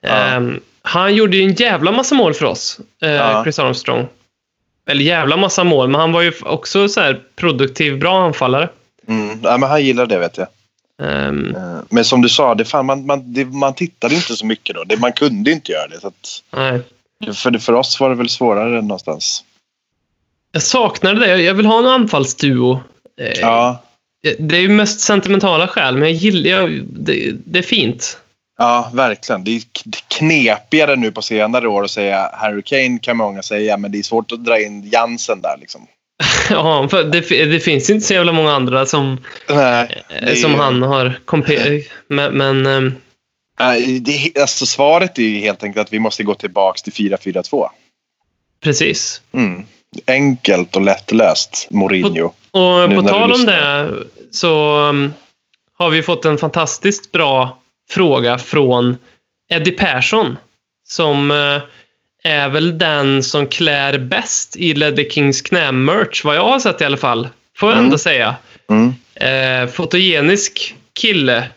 Ja. Ehm, han gjorde ju en jävla massa mål för oss, eh, Ja. Chris Armstrong. Eller jävla massa mål, men han var ju också så här produktiv, bra anfallare. Mm. Ja, men han gillar det vet jag. Eh, Men som du sa, det fan, man, man, det, man tittade inte så mycket då. Det, man kunde inte göra det. Så att, nej. för, för oss var det väl svårare någonstans. Jag saknade det. Jag vill ha en anfallsduo. Eh, Ja, Det är ju mest sentimentala skäl, men jag gillar jag, det. Det är fint. Ja verkligen. Det är knepigare nu på senare år att säga Harry Kane kan många säga, men det är svårt att dra in Jansen där liksom. Ja, för det, det finns inte så jävla många andra som, Nej, eh, är som han har kompe- Men, men ehm, det, alltså, svaret är ju helt enkelt att vi måste gå tillbaka till 4-4-2. precis. Mm. Enkelt och lättlöst, Mourinho. Och på när du tal om det så um, har vi fått en fantastiskt bra fråga från Eddie Persson. Som uh, är väl den som klär bäst i Ledley Kings knä-merch, vad jag har sett i alla fall. Får jag Mm. ändå säga. Mm. Eh, fotogenisk kille.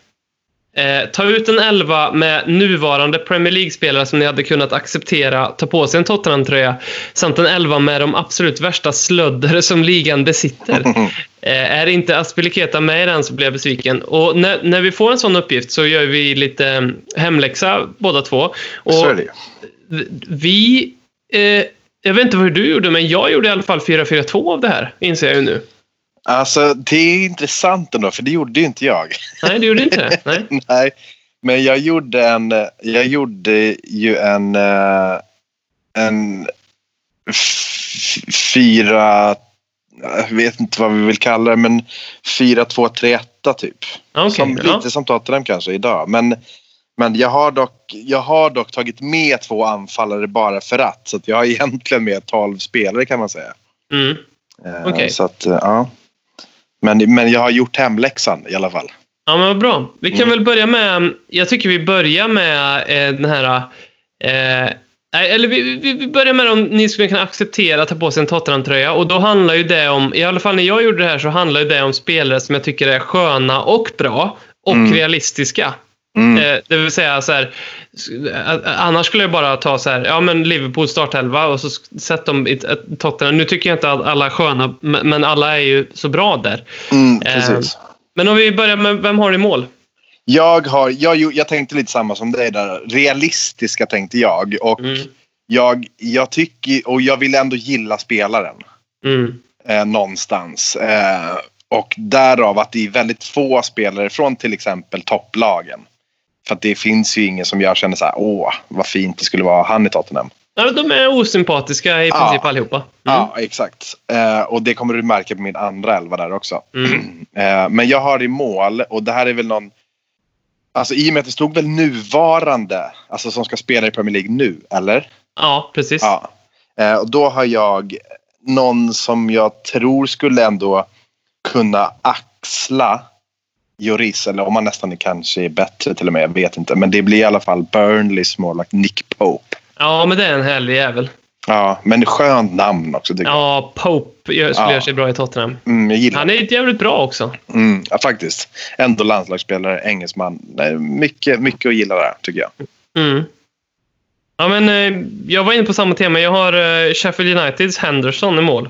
Eh, ta ut en elva med nuvarande Premier League-spelare som ni hade kunnat acceptera ta på sig en Tottenham-tröja. Samt en elva med de absolut värsta slödder som ligan besitter. Eh, är inte Aspilicueta med i den så blir jag besviken. Och när, när vi får en sån uppgift så gör vi lite mm, hemläxa båda två. Och Så är det vi... Eh, jag vet inte hur du gjorde, men jag gjorde i alla fall 4-4-2 av det här, inser jag ju nu. Alltså, det är intressant ändå, för det gjorde ju inte jag. Nej, du gjorde inte det. Nej. Nej, men jag gjorde en... Jag gjorde ju en... eh, En... Fyra... Jag vet inte vad vi vill kalla det, men 4-2-3-1 typ. Okej, som, ja. Lite som Tottenham kanske idag. Men, men jag, har dock, jag har dock tagit med två anfallare bara för att. Så att jag har egentligen med 12 spelare kan man säga. Mm. Eh, Okej. Så att, eh, ja. Men, men jag har gjort hemläxan i alla fall. Ja, men vad bra. Vi kan Mm. väl börja med... Jag tycker vi börjar med eh, den här... Eh, eller vi, vi, börjar med om ni skulle kunna acceptera att ta på sig en Tottenham-tröja. Och då handlar ju det om, i alla fall när jag gjorde det här, så handlar ju det om spelare som jag tycker är sköna och bra. och Mm. realistiska. Mm. Eh, det vill säga så här, annars skulle jag bara ta så här, ja men Liverpool startelva och så sätt dem i Tottenham. Nu tycker jag inte att alla är sköna, men alla är ju så bra där. Mm, Eh, precis. Men om vi börjar med, vem har i mål? Jag, har, jag, jag tänkte lite samma som dig där. Realistiska tänkte jag. Och Mm. jag, jag tycker, och jag vill ändå gilla spelaren. Mm. eh, någonstans. Eh, och därav att det är väldigt få spelare från till exempel topplagen. För att det finns ju ingen som jag känner så här, åh, vad fint det skulle vara han i Tottenham. Ja, de är osympatiska i Ja. princip allihopa. Mm. Ja, exakt. Eh, och det kommer du märka på min andra elva där också. Mm. Eh, men jag har i mål, och det här är väl någon... Alltså i och med att det stod väl nuvarande, alltså som ska spela i Premier League nu, eller? ja precis. Ja. Eh, och då har jag någon som jag tror skulle ändå kunna axla Joris, eller om han nästan är kanske är bättre till och med, jag vet inte. Men det blir i alla fall Burnleys målvakt Nick Pope. Ja, men det är en härlig jävel. Ja, men skönt namn också tycker jag. Ja, Pope skulle Ja. göra sig bra i Tottenham. Mm, jag gillar Han är jävligt bra också. Mm, ja, faktiskt. Ändå landslagsspelare, engelsman. Mycket, mycket att gilla där, tycker jag. Mm. Ja, men eh, jag var inne på samma tema. Jag har eh, Sheffield Uniteds Henderson i mål.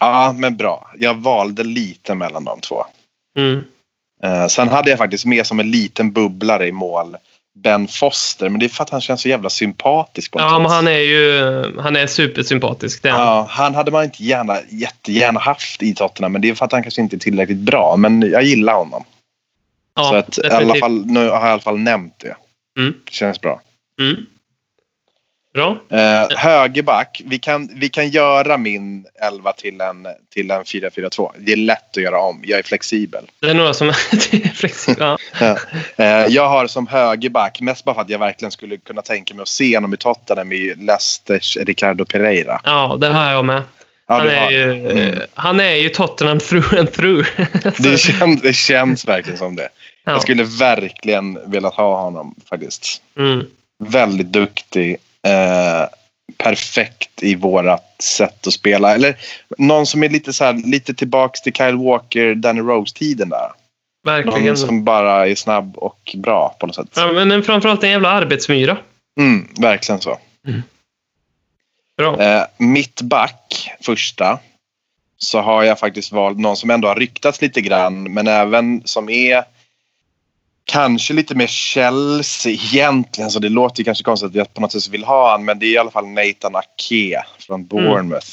Ja, men bra. Jag valde lite mellan de två. Mm. Eh, sen hade jag faktiskt med som en liten bubblare i mål Ben Foster. Men det är för att han känns så jävla sympatisk på Ja, men han är ju han är supersympatisk. Han. Ja, han hade man inte gärna, jättegärna haft i Tottenham. Men det är för att han kanske inte är tillräckligt bra. Men jag gillar honom. Ja, så att, i alla fall, nu har jag i alla fall nämnt det. Mm. Det känns bra. Mm. Bra. Eh, högerback. Vi kan, vi kan göra min 11 till en, till en 4-4-2. Det är lätt att göra om. Jag är flexibel. Det är några som är flexibla. Ja. Eh, jag har som högerback, mest bara för att jag verkligen skulle kunna tänka mig att se honom i Tottenham i Leicesters Ricardo Pereira. ja, det har jag med. Ja, Han är, ju. Mm. han är ju Tottenham through and through. Det, känns, det känns verkligen som det. Ja. Jag skulle verkligen velat ha honom faktiskt. Mm. Väldigt duktig. Eh, perfekt i vårat sätt att spela. Eller någon som är lite, så här, lite tillbaks till Kyle Walker, Danny Rose-tiden där. Verkligen. Någon som bara är snabb och bra på något sätt. Ja, men en- framförallt en jävla arbetsmyra. Mm, verkligen så. Bra. Eh, mitt back, första, så har jag faktiskt valt någon som ändå har ryktats lite grann men även som är kanske lite mer Chelsea egentligen. Så det låter ju kanske konstigt att jag på något sätt vill ha han men det är i alla fall Nathan Ake från Bournemouth.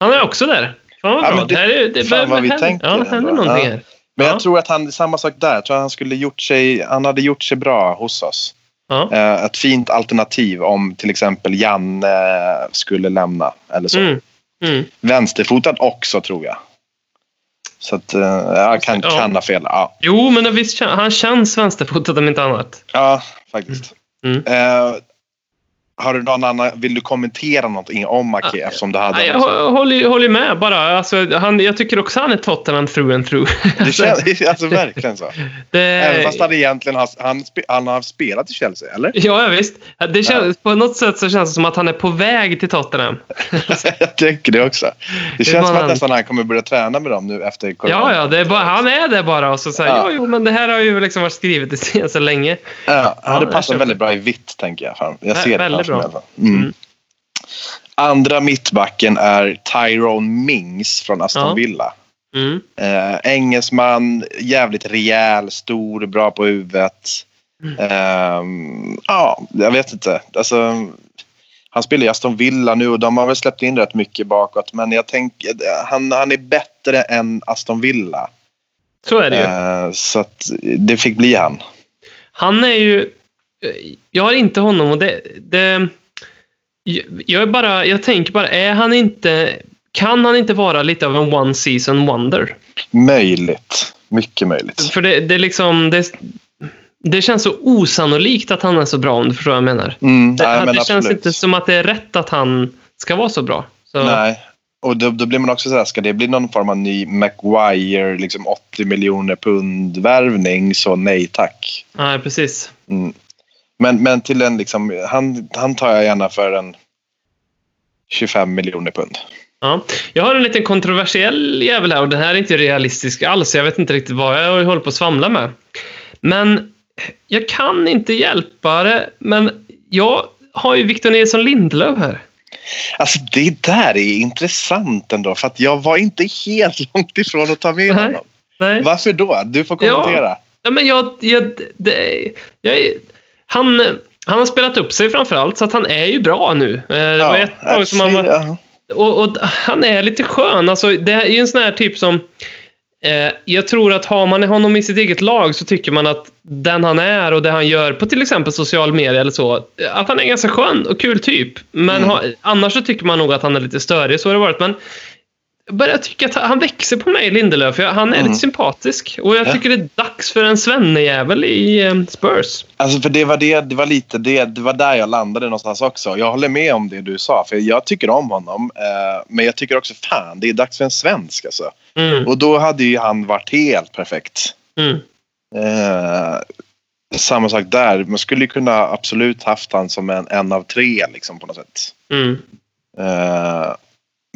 Han är också där. Fan vad Ja, bra. men det- det, här är, det fan vad vi tänker Ja, det händer någonting Ja. här. Men Ja. jag tror att han, samma sak där, jag tror att han skulle gjort sig, han hade gjort sig bra hos oss. Ja. Eh, ett fint alternativ om till exempel Janne skulle lämna eller så. Mm. Mm. Vänsterfotad också tror jag. Så att eh, jag kan, Ja. kan ha fel. Ja, Jo, men visst, han känns vänsterfotad om inte annat. ja faktiskt. Mm. Eh, har du någon annan, vill du kommentera någonting om Ake Ja, eftersom du hade Nej, jag håller, håller med bara. Alltså, han, jag tycker också han är Tottenham through and through. Det känns alltså verkligen så. det, Även fast han egentligen har, han, han har spelat i Chelsea, eller? Ja, ja, visst. Det känns, På något sätt så känns det som att han är på väg till Tottenham. jag tycker det också. Det Det känns som att han. nästan han kommer börja träna med dem nu efter corona. Ja, ja, det är bara, han är där bara. Och så säger Ja. ja. jo, men det här har ju liksom varit skrivet i så länge. Ja, Ja, det passar köper. väldigt bra i vitt, tänker jag. Jag Vä- ser det väldigt framför mig i bra. alla fall. Mm. Mm. Andra mittbacken är Tyrone Mings från Aston. Villa. Mm. Eh, engelsman, jävligt rejäl, stor, bra på huvudet. Ehm, ja, jag vet inte. Alltså, han spelar i Aston Villa nu och de har väl släppt in rätt mycket bakåt. Men jag tänker, han, han är bättre än Aston Villa. Så är det ju. Eh, så det fick bli han. Han är ju... Jag har inte honom och det... det jag är bara... Jag tänker bara, är han inte... Kan han inte vara lite av en one season wonder? Möjligt. Mycket möjligt. För det, det är liksom... Det, det känns så osannolikt att han är så bra om du förstår vad jag menar. Mm, Det, nej, men det känns inte som att det är rätt att han ska vara så bra. Så, Nej. Och då, då blir man också sådär, ska det bli någon form av ny Maguire, liksom 80 miljoner pund värvning, så nej tack. nej, precis. Mm. Men, men till en liksom, han, han tar jag gärna för en 25 miljoner pund. Ja. Jag har en liten kontroversiell jävel här och den här är inte realistisk alls. Jag vet inte riktigt vad jag håller på att svamla med. Men jag kan inte hjälpa det. Men jag har ju Victor Nilsson Lindelöf här. Alltså det där är intressant ändå. För att jag var inte helt långt ifrån att ta med Nej. honom. Nej. Varför då? Du får kommentera. Ja, men jag, jag, det, jag, han, han har spelat upp sig framförallt, så att han är ju bra nu. Eh, Det var ett tag som han var, ja. och, och han är lite skön. Alltså, det är ju en sån här typ som... Eh, jag tror att har man honom i sitt eget lag så tycker man att den han är och det han gör på till exempel social media eller så, att han är ganska skön och kul typ. Men Mm. ha, annars så tycker man nog att han är lite störig, så har det varit. Men börjar tycka att han växer på mig, Lindelöf. för Han är Mm. lite sympatisk. Och jag Ja. tycker det är dags för en svennejävel i eh, Spurs. Alltså för det var, det, det var lite det, det var där jag landade någonstans också. Jag håller med om det du sa, för jag tycker om honom. Eh, men jag tycker också fan, det är dags för en svensk alltså. Mm, Och då hade ju han varit helt perfekt. mm, Eh, samma sak där. Man skulle kunna absolut haft han som en, en av tre liksom på något sätt. mm. Eh,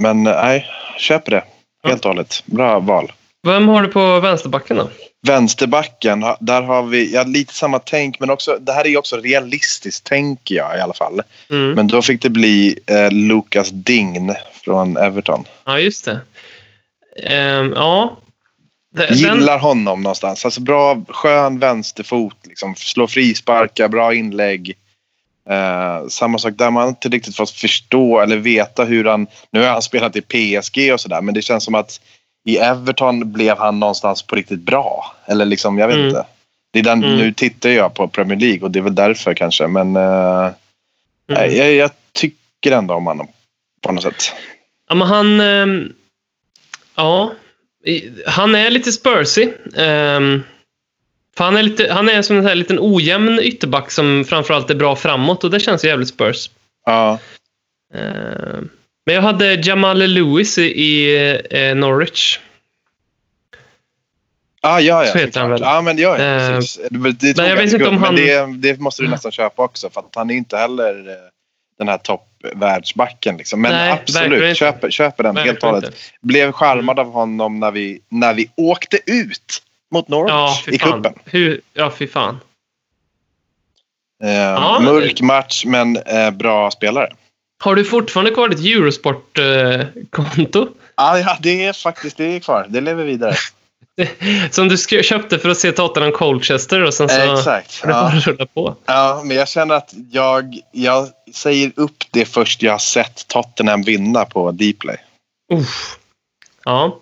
men nej, köper det. Helt och hållet. Bra val. Vem har du på vänsterbacken då? Vänsterbacken, där har vi ja, lite samma tänk men också, det här är också realistiskt tänker jag i alla fall. Mm. Men då fick det bli eh, Lukas Dign från Everton. Ja, just det. Ehm, ja. De- Den, Gillar honom någonstans. Alltså bra, skön vänsterfot. Liksom, slå frisparkar, bra inlägg. Eh, samma sak där man inte riktigt fått förstå eller veta hur han... Nu har han spelat i PSG och sådär men det känns som att i Everton blev han någonstans på riktigt bra. Eller liksom, jag vet Mm. inte. Det är den, Mm. Nu tittar jag på Premier League och det är väl därför kanske. Men eh, mm. jag, jag tycker ändå om honom på något sätt. Ja, men han... ehm, ja. Han är lite spursy. Um, för han är, lite, han är som en här liten ojämn ytterback som framförallt är bra framåt och det känns jävligt spurs. Ja. Ehm, men jag hade Jamal Lewis i, eh, Norwich. Ah, ja, ja. Så heter han väl. Ja, men ja, Eh, precis. Det, det tog jag vet inte om han- Men det, det måste du nästan köpa också för att han är inte heller eh, den här toppvärldsbacken. Liksom. Men Nej, absolut, köper, köper den helt och hållet. Blev charmad av honom när vi, när vi åkte ut mot Ja, Norwich fy i cupen. Ja, fy fan. Eh, Ja, men- mörk match, men eh, bra spelare. Har du fortfarande kvar ditt Eurosport-konto? Ah, ja, det är faktiskt det är kvar. Det lever vidare. som du köpte för att se Tottenham Colchester och sen så Eh, exakt. har det bara Ja. rullat på. ja, men jag känner att jag, jag säger upp det först jag har sett Tottenham vinna på Dplay. Uff. Ja.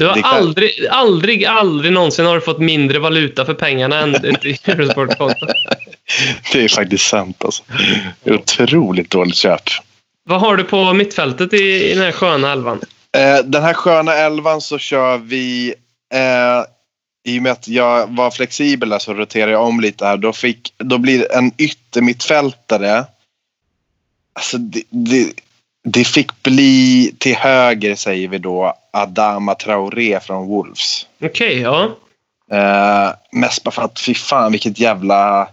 Du har aldrig, aldrig, aldrig någonsin har du fått mindre valuta för pengarna än ett Eurosport-konto. Det är faktiskt sant. Alltså. Otroligt dåligt köp. Vad har du på mittfältet i, i den här sköna elvan? Eh, den här sköna elvan så kör vi... Eh, I och med att jag var flexibel där så roterar jag om lite här. Då, fick, då blir en yttermittfältare. Alltså det, det, det fick bli till höger säger vi då Adama Traoré från Wolves. Okej, ja. Eh, mest bara för att fy fan vilket jävla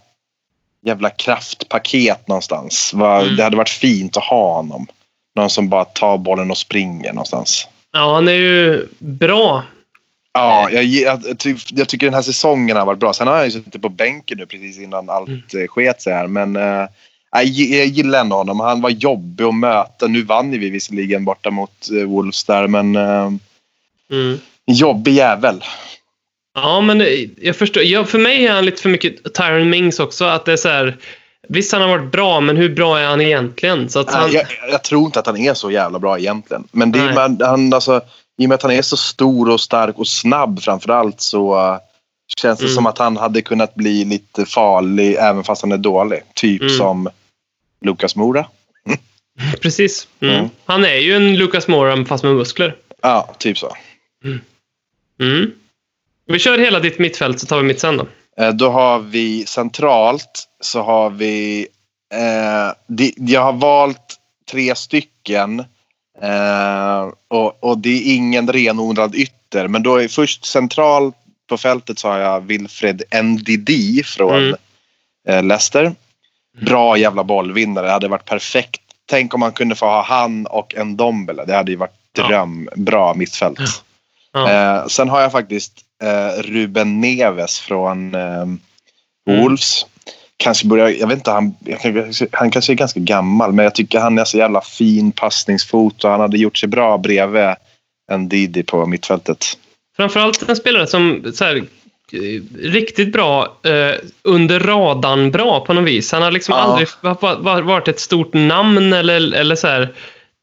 jävla kraftpaket någonstans. Mm. Det hade varit fint att ha honom. Någon som bara tar bollen och springer någonstans. Ja, han är ju bra. Ja, jag, jag, jag tycker den här säsongen har varit bra. Sen har han ju suttit på bänken nu precis innan allt mm. sket sig här. Men eh, jag, gi- jag gillar ändå honom. Han var jobbig att möta. Nu vann vi visserligen borta mot eh, Wolves där, men eh, Mm. jobbig jävel. Ja, men det- jag förstår. Ja, för mig är han lite för mycket Tyron Mings också. Att det är så här, visst, han har varit bra, men hur bra är han egentligen? Så att han, jag, jag tror inte att han är så jävla bra egentligen. Men det är, man, han, alltså, i och med att han är så stor och stark och snabb framför allt så känns det Mm. som att han hade kunnat bli lite farlig även fast han är dålig. Typ Mm. som Lukas Mora. Precis. Mm. Mm. Han är ju en Lucas Moura fast med muskler. Ja, typ så. Mm. Vi kör hela ditt mittfält så tar vi mitt sen då. Eh, Då har vi centralt så har vi... Eh, de, jag har valt tre stycken. Eh, och, och det är ingen renodlad ytter. Men då är först centralt på fältet så har jag Wilfred Ndidi från Mm. eh, Leicester. Bra jävla bollvinnare. Det hade varit perfekt. Tänk om man kunde få ha han och en Dombele. Det hade ju varit Ja. dröm. Bra mittfält. Ja. Eh, sen har jag faktiskt eh, Ruben Neves från eh, Mm. Wolves. Kanske börjar, jag vet inte, han, han kanske är ganska gammal men jag tycker han är så jävla fin passningsfot och han hade gjort sig bra bredvid en Didi på mittfältet. Framförallt en spelare som så här, eh, riktigt bra, eh, under radarn bra på något vis. Han har liksom Ja. aldrig va- va- varit ett stort namn eller, eller så här.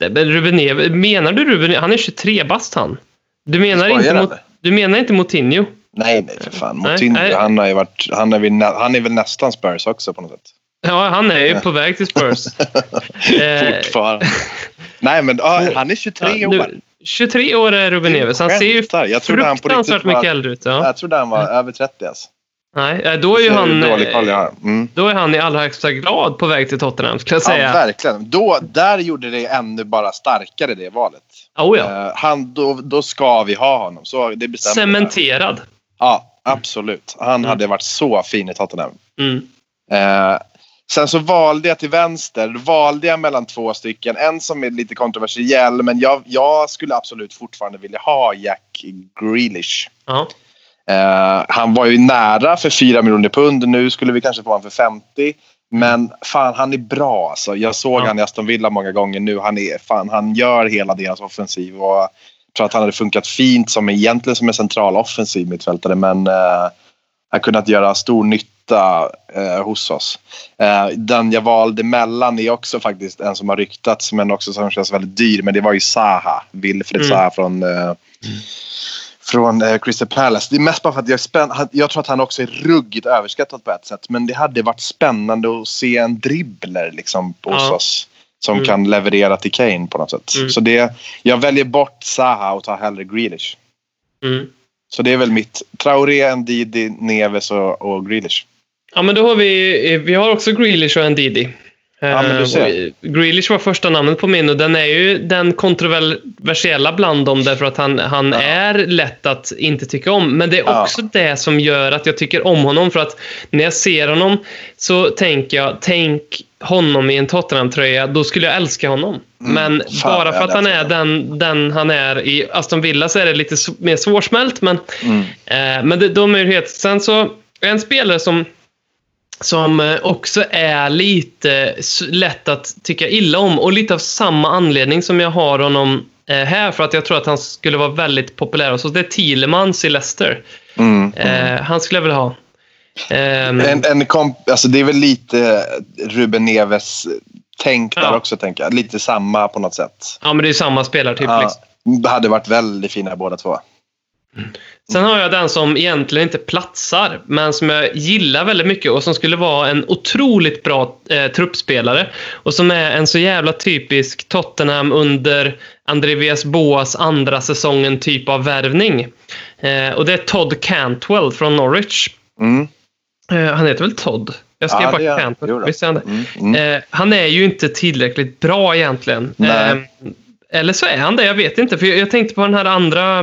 Ruben Neves, menar du Ruben? Han är 23 bast han. Du menar, inte, mot, du menar inte Moutinho? Nej, nej för fan. Moutinho, nej. han, har ju varit, han, är väl, han är väl nästan Spurs också på något sätt. Ja, han är ju på väg till Spurs. Eh, Fortfarande. nej, men ja, han är 23 ja, år. Nu- 23 år är Ruben Neves. Han ser ju. Jag fruktansvärt var- mycket äldre ut. Ja. Jag trodde han var över 30 alltså. Nej, då är ju han... Jag. Mm. Då är han i allra högsta grad på väg till Tottenham, skulle jag Ja, säga. verkligen. Då, där gjorde det ännu bara starkare det valet. oh, ja. Eh, han, då, då ska vi ha honom. Så det bestämde jag. Cementerad. Ja, absolut. Han hade varit så fin i Tottenham. Mm. Eh, sen så valde jag till vänster. Då valde jag mellan två stycken. En som är lite kontroversiell, men jag, jag skulle absolut fortfarande vilja ha Jack Grealish. Ja. Eh, han var ju nära för 4 miljoner pund. Nu skulle vi kanske få honom för 50. Men fan, han är bra alltså. Jag såg Ja. han i Aston Villa många gånger nu. Han, är, fan, han gör hela deras offensiv. Och jag tror att han hade funkat fint som egentligen som en central offensiv mittfältare. Men eh, har kunnat göra stor nytta eh, hos oss. Eh, den jag valde mellan är också faktiskt en som har ryktats men också som känns väldigt dyr. Men det var ju Zaha. Wilfred Mm. Zaha från eh, från eh, Crystal Palace. Det är mest bara för att jag, är spänn- jag tror att han också är ruggigt överskattad på ett sätt. Men det hade varit spännande att se en dribbler liksom, hos Ja. oss. Som Mm. kan leverera till Kane på något sätt. Mm. Så det, jag väljer bort Zaha och tar hellre Grealish. Mm. Så det är väl mitt. Traoré, Ndidi, Neves och, och Grealish. Ja, men då har vi, vi har också Grealish och Ndidi. Ja, men Eh, och Grealish var första namnet på min och den är ju den kontroversiella bland dem därför att han, han Ja. är lätt att inte tycka om. Men det är Ja. också det som gör att jag tycker om honom för att när jag ser honom så tänker jag, tänk honom i en Tottenham-tröja, då skulle jag älska honom. Men Mm. Fan, bara för att han är den, den han är i Aston Villa så är det lite mer svårsmält. Men Mm. Eh, men det, de är ju helt... Sen så, en spelare som, som eh, också är lite lätt att tycka illa om och lite av samma anledning som jag har honom eh, här för att jag tror att han skulle vara väldigt populär hos oss. Det är Thielemans i Leicester. Mm. Eh, han skulle jag vilja ha. Ehm, En, en komp- alltså det är väl lite Ruben Neves tänk där Ja. också, tänker jag. Lite samma på något sätt. ja, men det är samma spelartyp. Ja. Liksom. Det hade varit väldigt fina båda två. Sen har jag den som egentligen inte platsar, men som jag gillar väldigt mycket och som skulle vara en otroligt bra eh, truppspelare. Och som är en så jävla typisk Tottenham under Andreas Boas andra säsongen typ av värvning. Eh, och det är Todd Cantwell från Norwich. Mm. Eh, han heter väl Todd? Jag skrev Ja, bara. Cantwell. Visst är han det? Mm. Mm. Eh, han är ju inte tillräckligt bra egentligen. Nej. Eh, eller så är han det, jag vet inte. För jag, jag tänkte på den här andra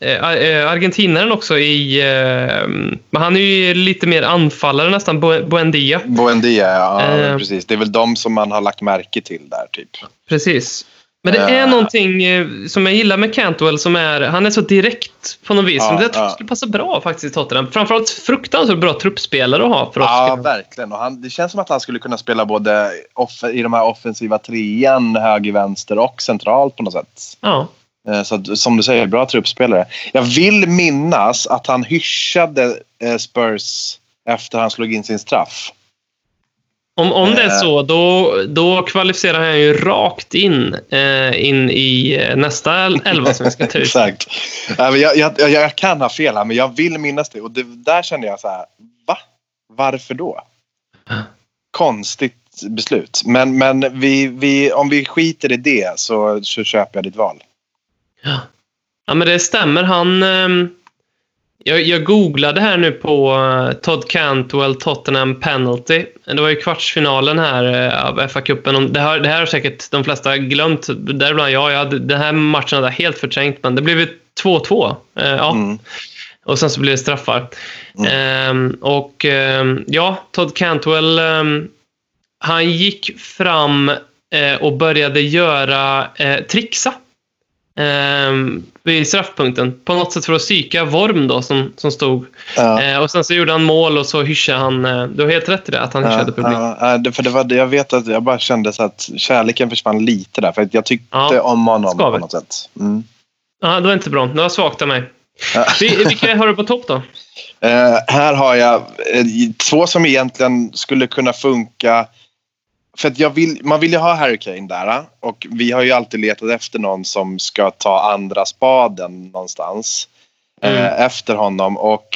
eh, eh, argentinaren också i... Eh, men han är ju lite mer anfallare nästan, Buendia. Buendia, ja. Eh. precis. Det är väl de som man har lagt märke till där, typ. Precis. Men det är Eh. någonting eh, som jag gillar med Cantwell som är... Han är så direkt på något vis. Ja, jag tror ja. skulle passa bra faktiskt i Tottenham. Framförallt fruktansvärt bra truppspelare att ha för oss. Ja, verkligen. Och han, det känns som att han skulle kunna spela både off- i de här offensiva trean, höger, vänster och centralt på något sätt. Ja. Eh, Så som du säger, bra truppspelare. Jag vill minnas att han hyschade Spurs efter han slog in sin straff. Om, om det är Eh. så, då, då kvalificerar han ju rakt in, eh, in i eh, nästa el- elva som vi ska ta ut. Exakt. Ja, Jag, jag, jag, kan ha fel här, men jag vill minnas det. Och det, där kände jag så här, va? Varför då? Konstigt beslut. Men, men vi, vi, om vi skiter i det så, så köper jag ditt val. Ja, men det stämmer. Han... ehm, jag, jag googlade här nu på eh, Todd Cantwell Tottenham Penalty. Det var ju kvartsfinalen här eh, av FA-cupen. Det, här- det här har säkert de flesta glömt. Däribland jag. jag hade, den här matchen hade jag helt förträngt, men det blev ju 2-2. Eh, ja. Mm. Och sen så blev det straffar. Ehm, och ehm, ja, Todd Cantwell, ehm, han gick fram och började göra, eh, trixa. Ehm, vid straffpunkten. På något sätt för att psyka Worm då, som, som stod. Ja. Eh, och sen så gjorde han mål och så hyschade han... Eh, du har helt rätt i det, att han hyschade publik. Ja, ja, det- för det var, jag vet att jag bara kände så att kärleken försvann lite där. För att jag tyckte Ja, om honom ska på något sätt. Mm. Ja, det var inte bra. Det var svagt av mig. Ja. Vi- Vilka har du på topp då? Eh, här har jag eh, två som egentligen skulle kunna funka. För att jag vill, man vill ju ha Harry Kane där. eh, Och vi har ju alltid letat efter någon som ska ta andra spaden någonstans. Mm. Eh, efter honom. Och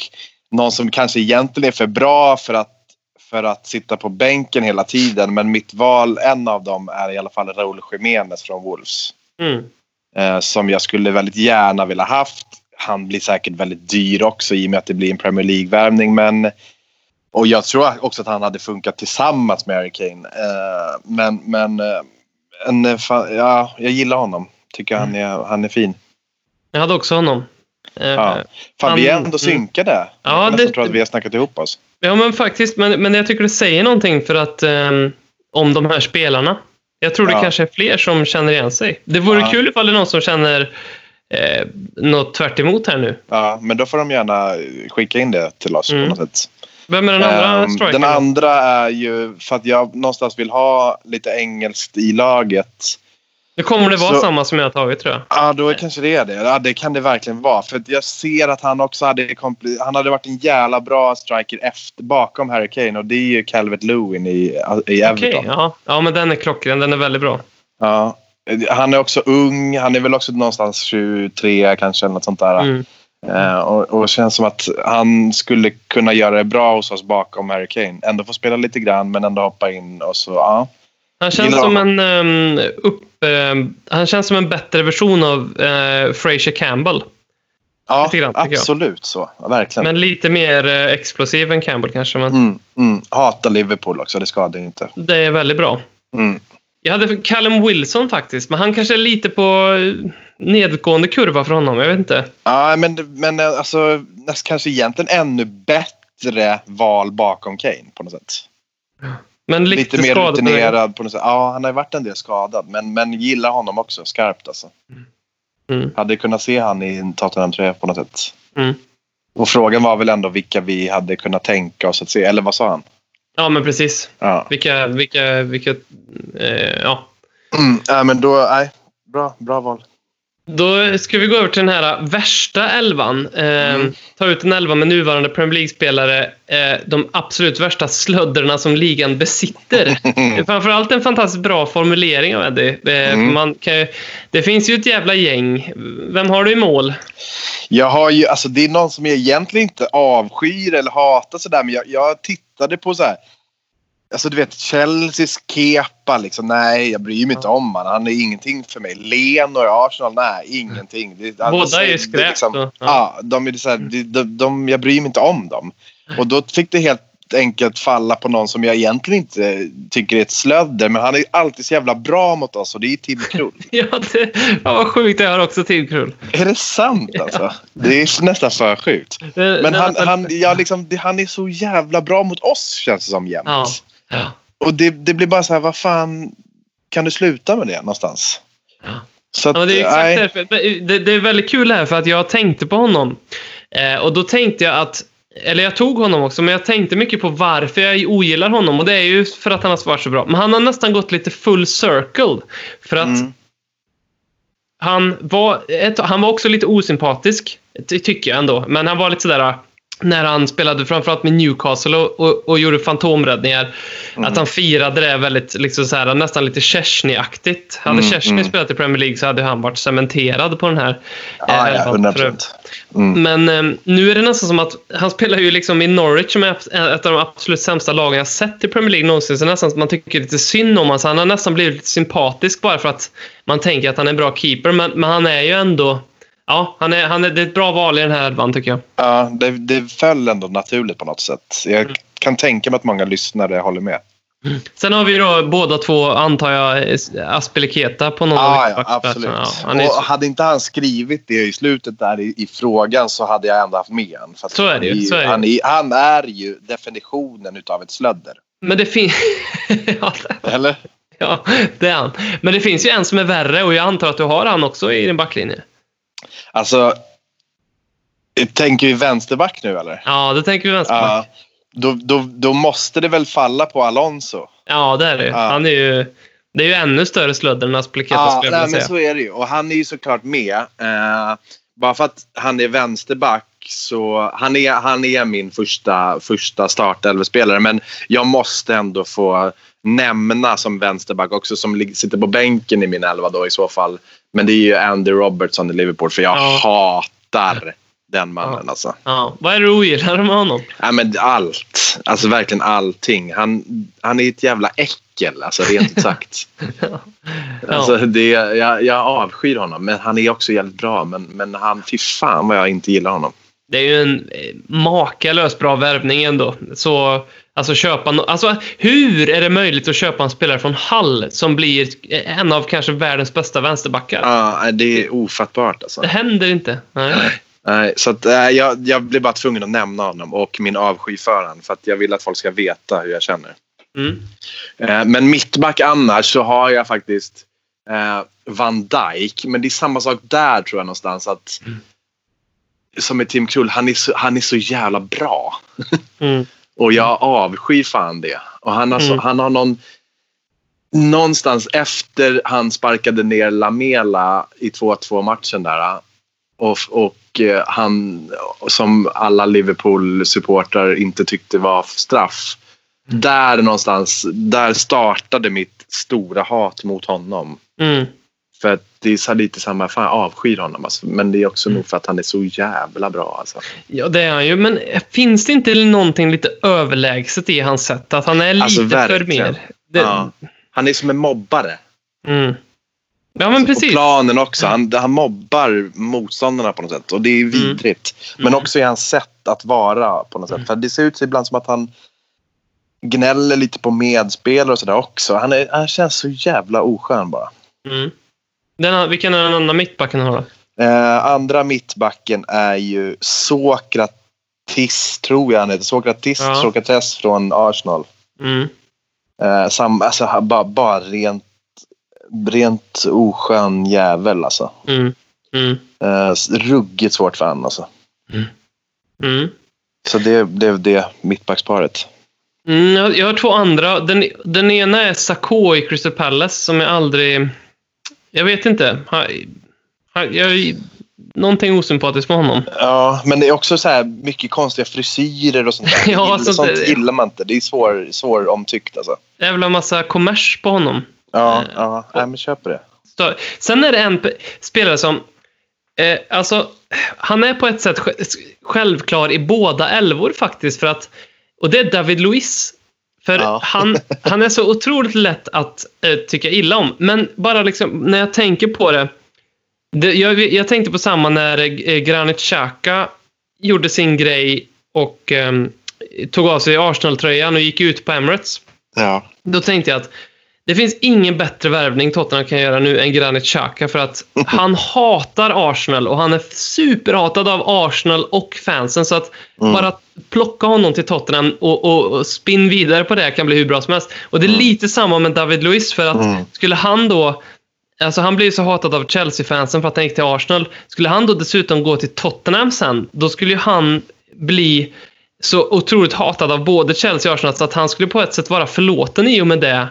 någon som kanske egentligen är för bra för att, för att sitta på bänken hela tiden. Men mitt val, en av dem, är i alla fall Raúl Jiménez från Wolves. Mm. Eh, som jag skulle väldigt gärna vilja haft. Han blir säkert väldigt dyr också i och med att det blir en Premier League-värvning. Men, och jag tror också att han hade funkat tillsammans med Harry Kane. Eh, men men eh, en, eh, ja, jag gillar honom. Tycker han är, han är fin. Jag hade också honom. Ja. Fan, han- vi är ändå mm. synkade. Ja, jag det- tro att vi har snackat ihop oss. Ja, men faktiskt. Men, men jag tycker det säger någonting för att ehm, om de här spelarna. Jag tror det Ja. kanske är fler som känner igen sig. Det vore Ja. kul ifall det är någon som känner eh, något tvärt emot här nu. Ja, men då får de gärna skicka in det till oss Mm. på något sätt. Vem är den andra Ehm, strikern? den andra är ju för att jag någonstans vill ha lite engelskt i laget. Nu kommer det vara Så- samma som jag har tagit tror jag. Ja, då kanske det är det. Ja, det kan det verkligen vara. För jag ser att han också hade, han hade varit en jävla bra striker efter, bakom Harry Kane och det är ju Calvert Lewin i, i Everton. ja. ja, men den är klockren. Den är väldigt bra. Ja. Han är också ung. Han är väl också någonstans 23 kanske eller något sånt där. Mm. Eh, och, och känns som att han skulle kunna göra det bra hos oss bakom Harry Kane. Ändå få spela lite grann men ändå hoppa in och så ja. Han känns Gillar som en ehm, upp, ehm, han känns som en bättre version av uh, Fraser Campbell. Ja, grann, absolut så. Verkligen. Men lite mer eh, explosiv än Campbell kanske. Men Mm, mm. Hatar Liverpool också, det skadar inte. det är väldigt bra. Mm. Jag hade Callum Wilson faktiskt, men han kanske är lite på eh, nedgående kurva för honom. Jag vet inte. Ja, men, men alltså näst, kanske egentligen ännu bättre val bakom Kane på något sätt. Men lite, Lite mer rutinerad på något sätt. Ja, han har varit en del skadad, men, men gillar honom också skarpt alltså. Mm. Hade kunnat se han i en Tottenham-tröja på något sätt. Mm. Och frågan var väl ändå vilka vi hade kunnat tänka oss att se, eller vad sa han? Ja, men precis. Ja, Vilka, vilka, vilka... Eh, ja. mm, ja men då, nej. Bra, bra val. Då ska vi gå över till den här värsta elvan. Eh, Mm. Ta ut en elva med nuvarande Premier League-spelare. Eh, de absolut värsta slödderna som ligan besitter. Framförallt en fantastiskt bra formulering av Eddie. Eh, Mm. man kan, det finns ju ett jävla gäng. Vem har du i mål? Jag har ju, alltså det är någon som jag egentligen inte avskyr eller hatar sådär, men jag, jag tittade på så här. Alltså du vet, Chelseas Kepa liksom. Nej, jag bryr mig inte om han. Han är ingenting för mig. Leno i Arsenal. Nej, ingenting. Det, Båda alltså, är ju det skräp, liksom- ja. ja. de är så här, de, de, de, jag bryr mig inte om dem. Och då fick det helt enkelt falla på någon som jag egentligen inte tycker är ett slödder. Men han är alltid så jävla bra mot oss och det är Tim Krull. Ja, det ja, vad sjukt. Jag har också Tim Krull. är det sant alltså? Det är nästan för sjukt. Det- Men han, han, ja, liksom, det, han är så jävla bra mot oss känns det som jämt. Ja. Ja. Och det, det blir bara så här, vad fan, kan du sluta med det någonstans? Ja. Så att, Ja, det, är exakt därför. Det, det är väldigt kul här för att jag tänkte på honom. Eh, och då tänkte jag att, eller jag tog honom också, men jag tänkte mycket på varför jag ogillar honom. Och det är ju för att han har varit så bra. Men han har nästan gått lite full circle. För att Mm. han, var, han var också lite osympatisk, ty- tycker jag ändå. Men han var lite sådär, när han spelade framförallt med Newcastle och, och, och gjorde fantomräddningar. Mm. Att han firade det väldigt, liksom så här, nästan lite Chesney-aktigt. Hade Mm, Chesney mm. spelat i Premier League så hade han varit cementerad på den här. Ja, eh, ja, elvan 100 för- procent. Mm. Men eh, nu är det nästan som att han spelar ju liksom i Norwich som är ett av de absolut sämsta lagen jag sett i Premier League någonsin. Så nästan man tycker lite synd om honom. Så han har nästan blivit lite sympatisk bara för att man tänker att han är en bra keeper. Men, men han är ju ändå... Ja, han är, han är, det är ett bra val i den här elvan tycker jag. Ja, det, det föll ändå naturligt på något sätt. Jag Mm. kan tänka mig att många lyssnare håller med. Sen har vi då båda två, antar jag, Aspeleketa på någon Ja, av ja, absolut. Ja, och hade inte han skrivit det i slutet där i, i frågan så hade jag ändå haft med honom. Så är det ju, han så är han, är, han är ju definitionen utav ett slödder. men det finns... Eller? ja, det är han. Men det finns ju en som är värre och jag antar att du har han också i din backlinje. Alltså, tänker vi vänsterback nu eller? Ja, det tänker vi vänsterback. Ja. Då, då, då måste det väl falla på Alonso? Ja, det är det. Ja. Han är ju... Det är ju ännu större slödder än Aspilicueta Ja, skulle jag nej, men säga. så är det ju. Och han är ju såklart med. Eh, bara för att han är vänsterback så han är, han är min första, första startelvespelare. Men jag måste ändå få nämna som vänsterback också som sitter på bänken i min elva då i så fall. Men det är ju Andy Robertson i Liverpool för jag Ja. hatar den mannen Ja. alltså. Ja. Vad är det du ogillar med honom? Ja, men allt. Alltså verkligen allting. Han, han är ett jävla äckel, alltså rent ut sagt. Ja. Alltså, det, jag, jag avskyr honom, men han är också jävligt bra. Men, men han, fy fan vad jag inte gillar honom. Det är ju en eh, makalös bra värvning ändå. Så, alltså köpa no- alltså, hur är det möjligt att köpa en spelare från Hall som blir eh, en av kanske världens bästa vänsterbackar? Ja, det är ofattbart alltså. Det händer inte. Nej. Nej, så att, äh, jag, jag blir bara tvungen att nämna honom och min avsky för honom. För att jag vill att folk ska veta hur jag känner. Mm. Eh, men mittback annars så har jag faktiskt eh, Van Dijk. Men det är samma sak där tror jag någonstans. att Som med Tim Krull, han är så, han är så jävla bra. Mm. Och jag avskyr fan det. Och han har, så, Mm. han har någon... Någonstans efter han sparkade ner Lamela i 2-2 matchen där. Och, och eh, han, som alla Liverpool-supportrar inte tyckte var straff. Där någonstans, där startade mitt stora hat mot honom. Mm. För att det är lite samma, fan jag avskyr honom. Alltså. Men det är också nog för att han är så jävla bra. Alltså. Ja, det är han ju. Men finns det inte någonting lite överlägset i hans sätt? Att han är lite Alltså, för mer... Det, Ja. Han är som en mobbare. mm. ja men På precis. planen också. Han, han mobbar motståndarna på något sätt. Och det är vidrigt. Men Mm. också i hans sätt att vara på något sätt. För det ser ut ibland som att han gnäller lite på medspelare och sådär också. Han, är, han känns så jävla oskön bara. Mm. Den, vilken är den andra mittbacken har då? Eh, andra mittbacken är ju Sokratis, tror jag han heter. Sokratis, Ja. Sokrates från Arsenal. Mm. Eh, sam, alltså, han bara, bara rent, rent oskön jävel alltså. Mm. Mm. Eh, ruggigt svårt för han alltså. Mm. Så det, det är det mittbacksparet. Mm, jag, jag har två andra. Den, den ena är Sakho i Crystal Palace som jag aldrig... Jag vet inte. Han, han, jag, någonting osympatiskt med honom. Ja, men det är också så här mycket konstiga frisyrer och sånt där. Ja, Gillar- sånt sånt gillar man inte. Det är svår, svår omtyckt alltså. Jävla massa kommers på honom. Ja, Eh, ja. Nej, men köper det. Så, sen är det en pe- spelare som... Eh, alltså, han är på ett sätt sj- självklar i båda älvor faktiskt. För att, och det är David Luiz. För Ja. han, han är så otroligt lätt att eh, tycka illa om. Men bara liksom, när jag tänker på det. det jag, jag tänkte på samma när eh, Granit Xhaka gjorde sin grej och ehm, tog av sig Arsenal-tröjan och gick ut på Emirates. Ja. Då tänkte jag att det finns ingen bättre värvning Tottenham kan göra nu än Granit Xhaka för att han hatar Arsenal och han är superhatad av Arsenal och fansen. Så att bara att plocka honom till Tottenham och, och, och spinn vidare på det kan bli hur bra som helst. Och det är lite samma med David Luiz för att Mm. skulle han då Alltså han blir så hatad av Chelsea-fansen för att han gick till Arsenal. Skulle han då dessutom gå till Tottenham sen, då skulle ju han bli så otroligt hatad av både Chelsea och Arsenal så att han skulle på ett sätt vara förlåten i och med det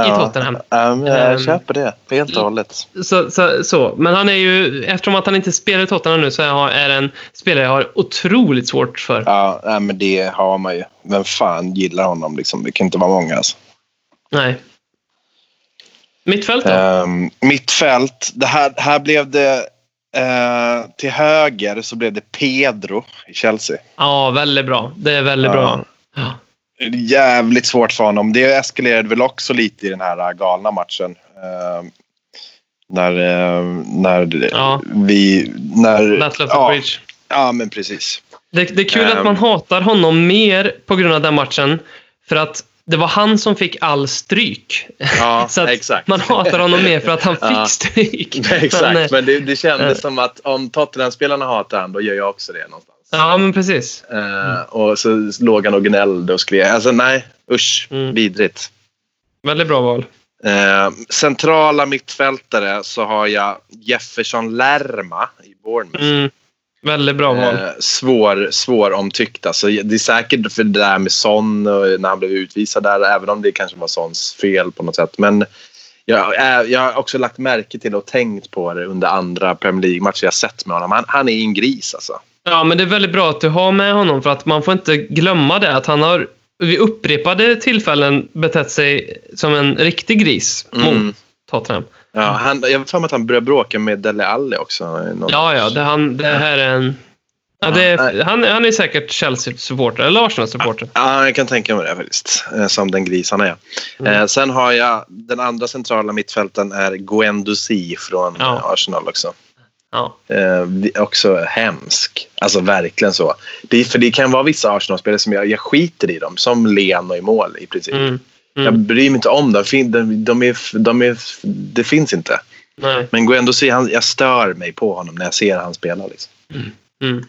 i Tottenham. Ja, jag Ehm, köper det. Helt och hållet. Så, så, så. Men han är ju, eftersom att han inte spelar i Tottenham nu så är är en spelare jag har otroligt svårt för. Ja, men det har man ju. Vem fan gillar honom liksom? Det kan inte vara många alltså. Nej. Mittfält då? Um, mittfält. Det här, här blev det... eh, till höger så blev det Pedro i Chelsea. Ja, väldigt bra. Det är väldigt Ja. bra. Ja. Jävligt svårt för honom. Det eskalerade väl också lite i den här galna matchen. Ehm, när eh, när Ja. vi... När, Battle of the ja, Bridge. ja, men precis. Det, det är kul Ehm. att man hatar honom mer på grund av den matchen. För att det var han som fick all stryk. Ja, Så exakt. man hatar honom mer för att han fick Ja. stryk. Exakt, Men, eh, men det, det kändes eh. som att om Tottenham-spelarna hatar han, då gör jag också det någonstans. Ja, men precis. Eh, och så låg han och gnällde och skrek. Alltså nej, usch, Mm. vidrigt. Väldigt bra val. Eh, centrala mittfältare så har jag Jefferson Lerma i Bournemouth. Mm. Väldigt bra val. Eh, svår, svår omtyckt. Alltså, det är säkert för det där med Son och när han blev utvisad där, även om det kanske var Sons fel på något sätt. Men jag, eh, jag har också lagt märke till och tänkt på det under andra Premier League-matcher jag sett med honom. Han, han är en gris alltså. Ja, men det är väldigt bra att du har med honom för att man får inte glömma det att han har vid upprepade tillfällen betett sig som en riktig gris Mm. mot Tottenham. Ja, han, jag har för mig att han började bråka med Dele Alli också. Någon- Ja, ja, det, han, det här är en... Ja, det är, han, han är säkert Chelsea-supporter, eller Arsenal-supporter. Ja, jag kan tänka mig det faktiskt. Eh, Som den gris han är. Mm. Eh, sen har jag den andra centrala mittfälten är Guendouzi från Ja. Arsenal också. Ja. Eh, också hemsk. Alltså verkligen så. Det, för det kan vara vissa Arsenal-spelare som jag, jag skiter i dem. Som Leno i mål i princip. Mm. Jag Mm. bryr mig inte om dem. De, de är, de är, det finns inte. Nej. Men Guendouzi, han, jag stör mig på honom när jag ser han spela. Liksom. Mm.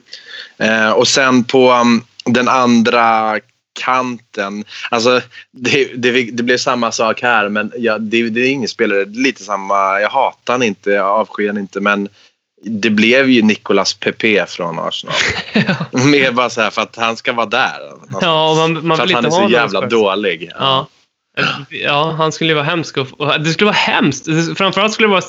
Eh, och sen på um, den andra kanten. Alltså, det, det, det blev samma sak här, men ja, det, det är ingen spelare. Lite samma. Jag hatar han inte, jag avskyr han inte, men det blev ju Nicolas Pepe från Arsenal. Mer bara så här för att han ska vara där. Ja, man, man för att han är så jävla Spurs. dålig. Ja. Ja, han skulle ju vara hemsk. Det skulle vara hemskt. Framförallt skulle det vara...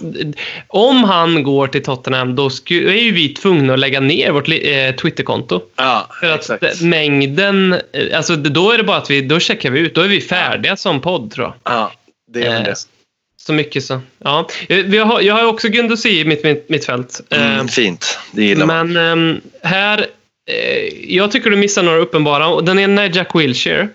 Om han går till Tottenham, då är ju vi tvungna att lägga ner vårt eh, Twitterkonto. Ja, För att exakt. mängden... eh, Alltså, då är det bara att vi... Då checkar vi ut. Då är vi färdiga som podd, tror jag. Ja, det är Eh, det. Så mycket så. Ja. Vi har, jag har också Gunduzi i mitt, mitt, mittfält. Eh, Mm, fint, det gillar man. Men ehm, här... Eh, jag tycker du missar några uppenbara. Den ena är Jack Wilshere.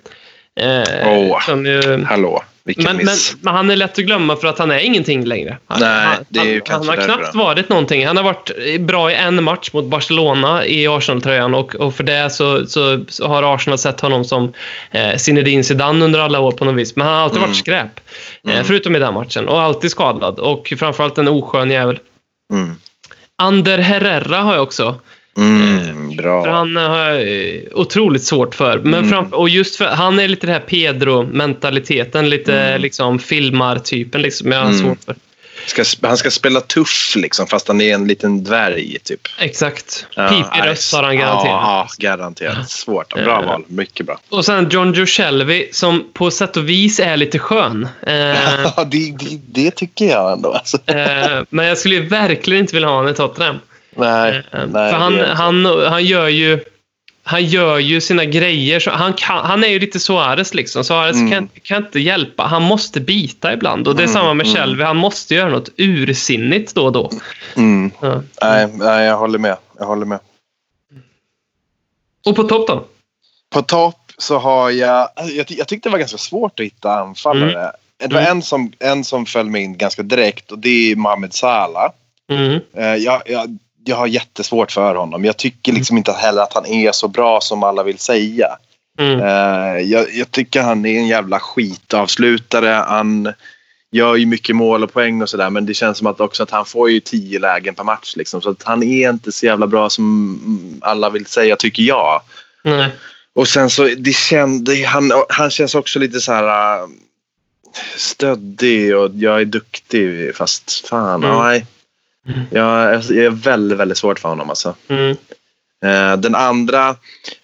Eh, Åh. som ju, Hallå, men, men, men han är lätt att glömma för att han är ingenting längre. Han, Nej, det är ju han, han har knappt varit någonting. Han har varit bra i en match mot Barcelona i Arsenal-tröjan och, och för det så, så, så har Arsenal sett honom som eh, Zinedine Zidane under alla år på något vis. Men han har alltid Mm. varit skräp. Eh, förutom i den matchen. Och alltid skadad. Och framförallt en oskön jävel. Mm. Ander Herrera har jag också. Mm, bra. För han har jag eh, otroligt svårt för. Men Mm. fram, och just för han är lite det här Pedro-mentaliteten. Lite Mm. liksom filmar-typen liksom. Jag har svårt för. Ska, han ska spela tuff liksom, fast han är en liten dvärg typ. Exakt. Ja, Pipig röst har han garanterat. Ja, garanterat. Svårt. Bra Eh. val. Mycket bra. Och sen John Joe som på sätt och vis är lite skön. Eh, Ja, det, det, det tycker jag ändå. Alltså. eh, men jag skulle ju verkligen inte vilja ha honom i Tottenham. Nej, Eh, nej, för han, han, han gör ju han gör ju sina grejer. Så han, kan, han är ju lite Suarez liksom. Suarez Mm. kan, kan inte hjälpa. Han måste bita ibland. Och det är Mm, samma med mm. Shelby. Han måste göra något ursinnigt då och då. Mm. Ja. Nej, nej, jag håller med. Jag håller med. Och på topp då? På topp så har jag... Jag, ty- jag tyckte det var ganska svårt att hitta anfallare. Det var Mm. en, som, en som föll mig in ganska direkt och det är Mohamed Salah. Mm. Eh, jag, jag, jag har jättesvårt för honom. Jag tycker liksom inte heller att han är så bra som alla vill säga. Mm. Eh, jag, jag tycker han är en jävla skitavslutare. Han gör ju mycket mål och poäng och sådär men det känns som att också att han får ju tio lägen per match. Liksom. Så att han är inte så jävla bra som alla vill säga tycker jag. Nej. Och sen så det kände, han, han känns också lite så här äh, stöddig och jag är duktig fast fan Mm. nej. Jag, jag är väldigt, väldigt svårt för honom alltså. Mm. Eh, den andra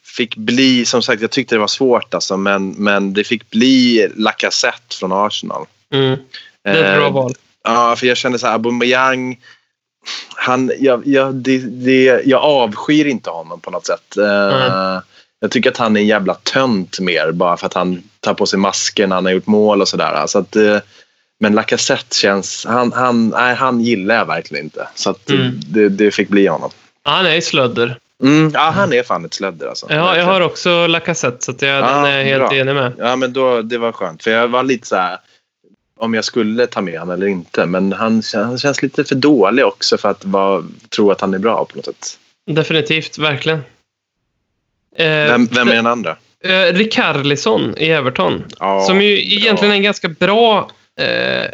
fick bli, som sagt jag tyckte det var svårt alltså men, men det fick bli Lacazette från Arsenal. Mm. Det är ett bra Eh, val. Ja, för jag kände så här, Aubameyang, han, jag, jag, det, det, jag avskyr inte honom på något sätt. Eh, Jag tycker att han är en jävla tönt mer bara för att han tar på sig masken han har gjort mål och sådär. Så att, men Lacazette känns, han, han, nej, han gillar jag verkligen inte. Så Mm. det, det fick bli honom. Han är slödder. Mm, ja, han är fan ett slödder alltså. Jag har, jag har också Lacazette, så jag, Ja, den är jag helt bra. enig med. Ja, men då, det var skönt. För jag var lite så här om jag skulle ta med honom eller inte. Men han, han känns lite för dålig också för att vara, tro att han är bra på något sätt. Definitivt, verkligen. Eh, Vem, vem är den andra? eh, Rikarlison i Everton. Ja, som ju bra. egentligen är en ganska bra eh,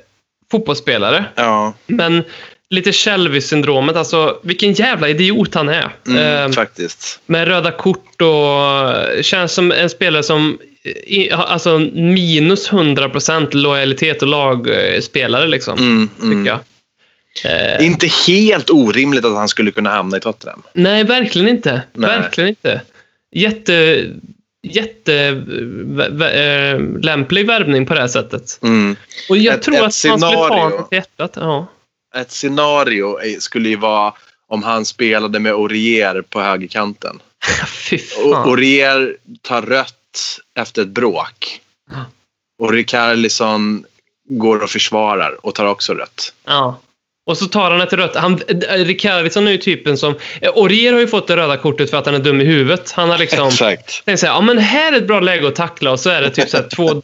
fotbollsspelare. Ja, Men lite Shelby-syndromet. Alltså, vilken jävla idiot han är. mm, Eh, faktiskt. med röda kort och känns som en spelare som i, alltså minus 100% lojalitet och lagspelare liksom. Mm, mm. jag. Eh, Inte helt orimligt att han skulle kunna hamna i Tottenham. nej, verkligen inte. Nej. Verkligen inte. Jätte, jätte vä- vä- eh, värvning på det här sättet. Mm. Och jag Ett- tror ett att han skulle ta scenario. honom till hjärtat. Ja. Ett scenario skulle ju vara om han spelade med Aurier på högerkanten. Fy fan. Aurier tar rött efter ett bråk. Och Rikardisson går och försvarar och tar också rött. Ja. Och så tar han ett rött. Han, är ju typen som... Aurier har ju fått det röda kortet för att han är dum i huvudet. Han har liksom... Exakt. tänkt så här, ja men här är ett bra läge att tackla och så är det typ så här, två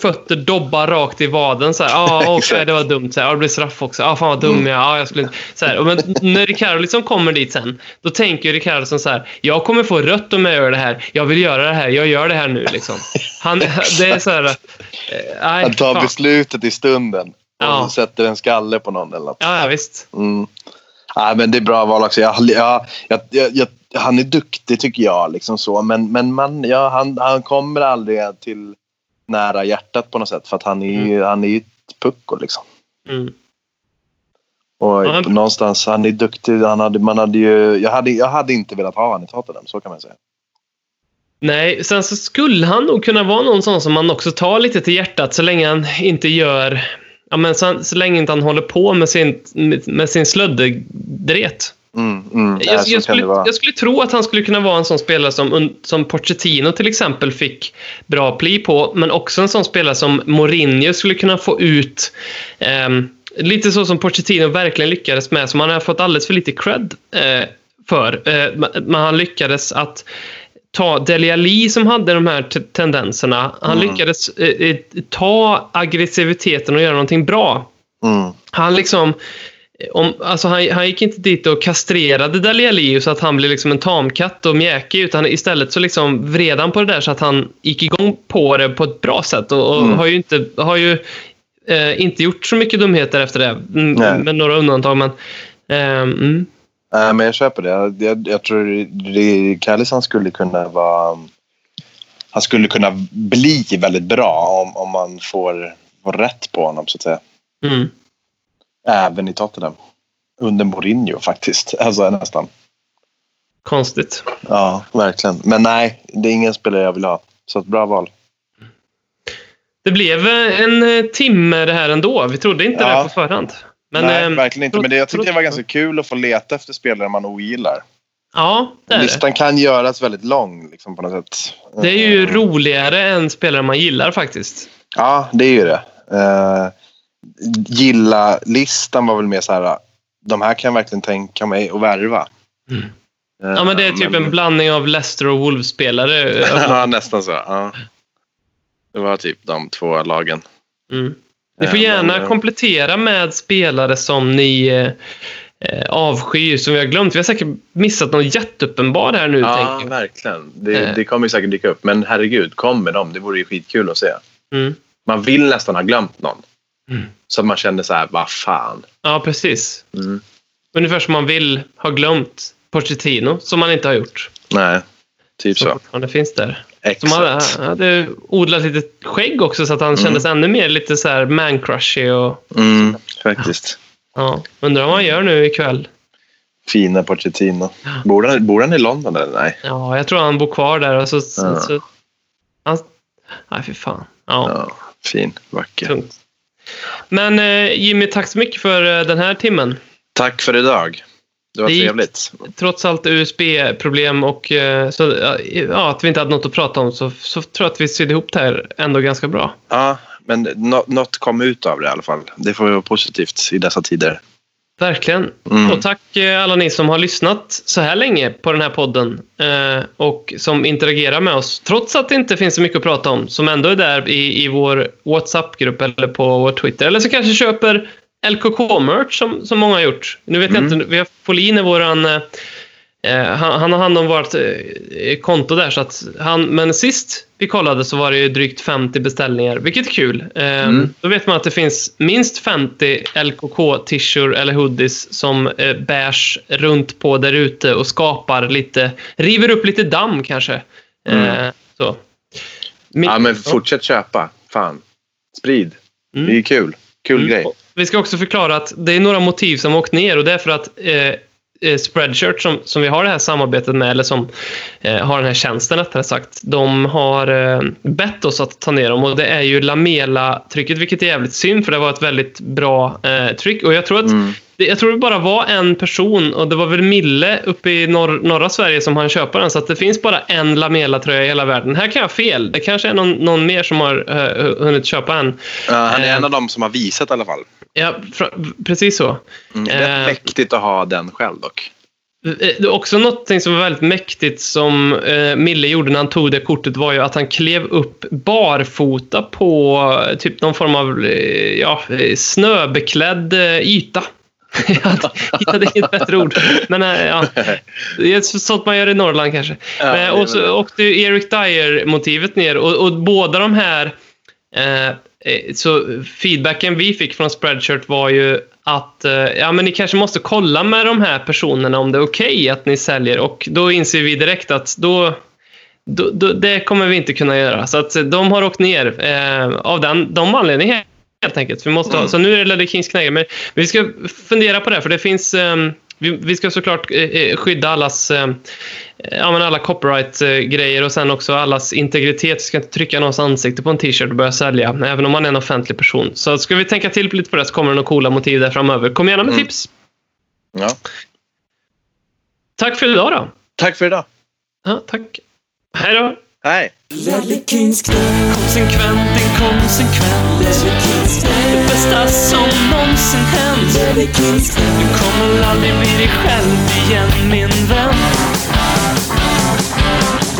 fötter dobbar rakt i vaden. Så här, ja, okej, det var dumt. Så här, det blir straff också. Ja, fan vad dum jag. Ja, jag skulle inte... Så här, och men när Ricardo liksom kommer dit sen, då tänker ju Ricardo så här, jag kommer få rött om jag gör det här. Jag vill göra det här. Jag gör det här nu liksom. Han, det är så här... eh, nej, Han tar fan. beslutet i stunden. Och Ja. sätter en skalle på någon eller något. Ja, ja, visst. Mm. Nej, men det är bra val också. Jag, jag, jag, han är duktig tycker jag. Liksom så. Men, men man, ja, han, han kommer aldrig till nära hjärtat på något sätt. För att han är ju, han är ju ett pucko liksom. Mm. Och Ja, han- någonstans, han är duktig. Han hade, man hade ju, jag, hade, jag hade inte velat ha honom i Tottenham, så kan man säga. Nej, sen så skulle han nog kunna vara någon sån som man också tar lite till hjärtat så länge han inte gör... Ja, men så, så länge inte han håller på med sin, med, med sin slöddedret. Mm, mm, Jag, jag, skulle, jag skulle tro att han skulle kunna vara en sån spelare som, som Pochettino till exempel fick bra pli på, men också en sån spelare som Mourinho skulle kunna få ut. ehm, lite så som Pochettino verkligen lyckades med, som han har fått alldeles för lite cred eh, för. Eh, men han lyckades att ta Dele Alli som hade de här tendenserna. Han Mm. lyckades eh, eh, ta aggressiviteten och göra någonting bra. Mm, Han liksom... Om, alltså han, han gick inte dit och kastrerade Dele Alli så att han blev liksom en tamkatt och mjäkig utan istället så liksom vred han på det där så att han gick igång på det på ett bra sätt och, och Mm. har ju inte, har ju, eh, inte gjort så mycket dumheter efter det. Nej. med några undantag men... ehm, mm. Nej, men jag köper det. Jag, jag, tror Kallison skulle kunna vara... Han skulle kunna bli väldigt bra om, om man får, får rätt på honom, så att säga. Mm. Även i Tottenham. Under Mourinho faktiskt. Alltså nästan. Konstigt. Ja, verkligen. Men nej, det är ingen spelare jag vill ha. Så ett bra val. Det blev eh, en eh, timme det här ändå. Vi trodde inte Ja. det på förhand. Men, nej, ehm, verkligen inte. Men det, jag tyckte det var ganska kul att få leta efter spelare man ogillar. Ja, det är det. Listan kan göras väldigt lång liksom, på något sätt. Det är ju Eh, roligare än spelare man gillar faktiskt. Ja, det är ju det. Uh, Gilla-listan var väl mer så här. De här kan jag verkligen tänka mig att värva. Mm. Eh, Ja, men det är typ en blandning av Leicester och Wolves-spelare. ja, nästan så. Ja. Det var typ de två lagen. Mm. Ni får Ja, gärna men, eh, komplettera med spelare som ni eh, eh, avskyr, som vi har glömt. Vi har säkert missat någon jätteuppenbar här nu, Ja, verkligen. Det, Eh. det kommer säkert dyka upp. Men herregud, kom med dem. Det vore ju skitkul att se. Mm. Man vill nästan ha glömt någon. Mm. Så man känner så här, vad fan. Ja, precis. Mm. Ungefär som man vill ha glömt Pochettino, som man inte har gjort. Nej, typ Som så. fortfarande finns där. Som Exakt. hade, odlat lite skägg också, så att han kändes ännu mer lite så här man-crushy och... Mm, faktiskt. Ja, undrar vad han gör nu ikväll. Fina Pochettino. Bor han, bor han i London eller? Nej. Ja, jag tror han bor kvar där. Och så, Ja. så, han, nej, fy fan. Ja, Ja, fin, vacker. tungt. Men eh, Jimmy, tack så mycket för eh, den här timmen. Tack för idag. Det var Det gick- trevligt. Trots allt USB-problem och eh, så, ja, att vi inte hade något att prata om så, så tror jag att vi sydde ihop det här ändå ganska bra. Ja, men nå- något kom ut av det i alla fall. Det får vara positivt i dessa tider. Verkligen. Mm. Och tack eh, alla ni som har lyssnat så här länge på den här podden eh, och som interagerar med oss. Trots att det inte finns så mycket att prata om, som ändå är där i, i vår WhatsApp-grupp eller på vår Twitter. Eller så kanske köper LKK-merch som, som många har gjort. Nu vet jag inte, vi har Folin är våran... Eh, eh, han, han har hand om vårt eh, konto där, så att han, men sist vi kollade så var det ju drygt 50 beställningar, vilket är kul. Eh, Då vet man att det finns minst 50 LKK-t-shirts eller hoodies som eh, bärs runt på där ute och skapar lite, river upp lite damm kanske. Eh, så. Min- Ja, men fortsätt köpa. Fan. Sprid. Mm. Det är kul. Kul Mm. grej. Vi ska också förklara att det är några motiv som har åkt ner och det är för att eh, eh, Spreadshirt som, som vi har det här samarbetet med, eller som eh, har den här tjänsten rättare sagt, de har eh, bett oss att ta ner dem och det är ju Lamela-trycket, vilket är jävligt synd för det var ett väldigt bra eh, tryck och jag tror att Mm. det, jag tror det bara var en person och det var väl Mille uppe i norr, norra Sverige som han köpa den så att det finns bara en Lamela-tröja i hela världen. Här kan jag ha fel. Det kanske är någon, någon mer som har eh, hunnit köpa en. Ja, han är Eh. en av dem som har visat i alla fall. Ja, precis så. Mm. Det är Eh. mäktigt att ha den själv dock. Eh, Det är också något som var väldigt mäktigt som eh, Mille gjorde när han tog det kortet var ju att han klev upp barfota på eh, typ någon form av eh, ja, snöbeklädd yta. Jag hittade inget bättre ord. Men ja, det är sånt man gör i Norrland kanske. Ja, och så åkte Eric Dyer-motivet ner och, och båda de här eh, så feedbacken vi fick från Spreadshirt var ju att eh, ja, men ni kanske måste kolla med de här personerna om det är okej att ni säljer och då inser vi direkt att då, då, då det kommer vi inte kunna göra. Så att eh, de har åkt ner eh, av den, de anledningarna helt enkelt. Vi måste ha, så nu är det Ledder Kings knägare. Men vi ska fundera på det, för det finns... ehm, vi, vi ska såklart eh, eh, skydda allas... ja, men alla copyright-grejer och sen också allas integritet. Vi ska inte trycka någons ansikte på en t-shirt och börja sälja, även om man är en offentlig person. Så ska vi tänka till lite på det så kommer det några coola motiv där framöver. Kom gärna med Mm. tips. Ja. Tack för idag då. Tack för idag. Ja, tack. Hej då. Hej. Konsekvent, inkonsekvent. Det bästa som någonsin hänt. Du kommer aldrig bli dig själv igen min vän.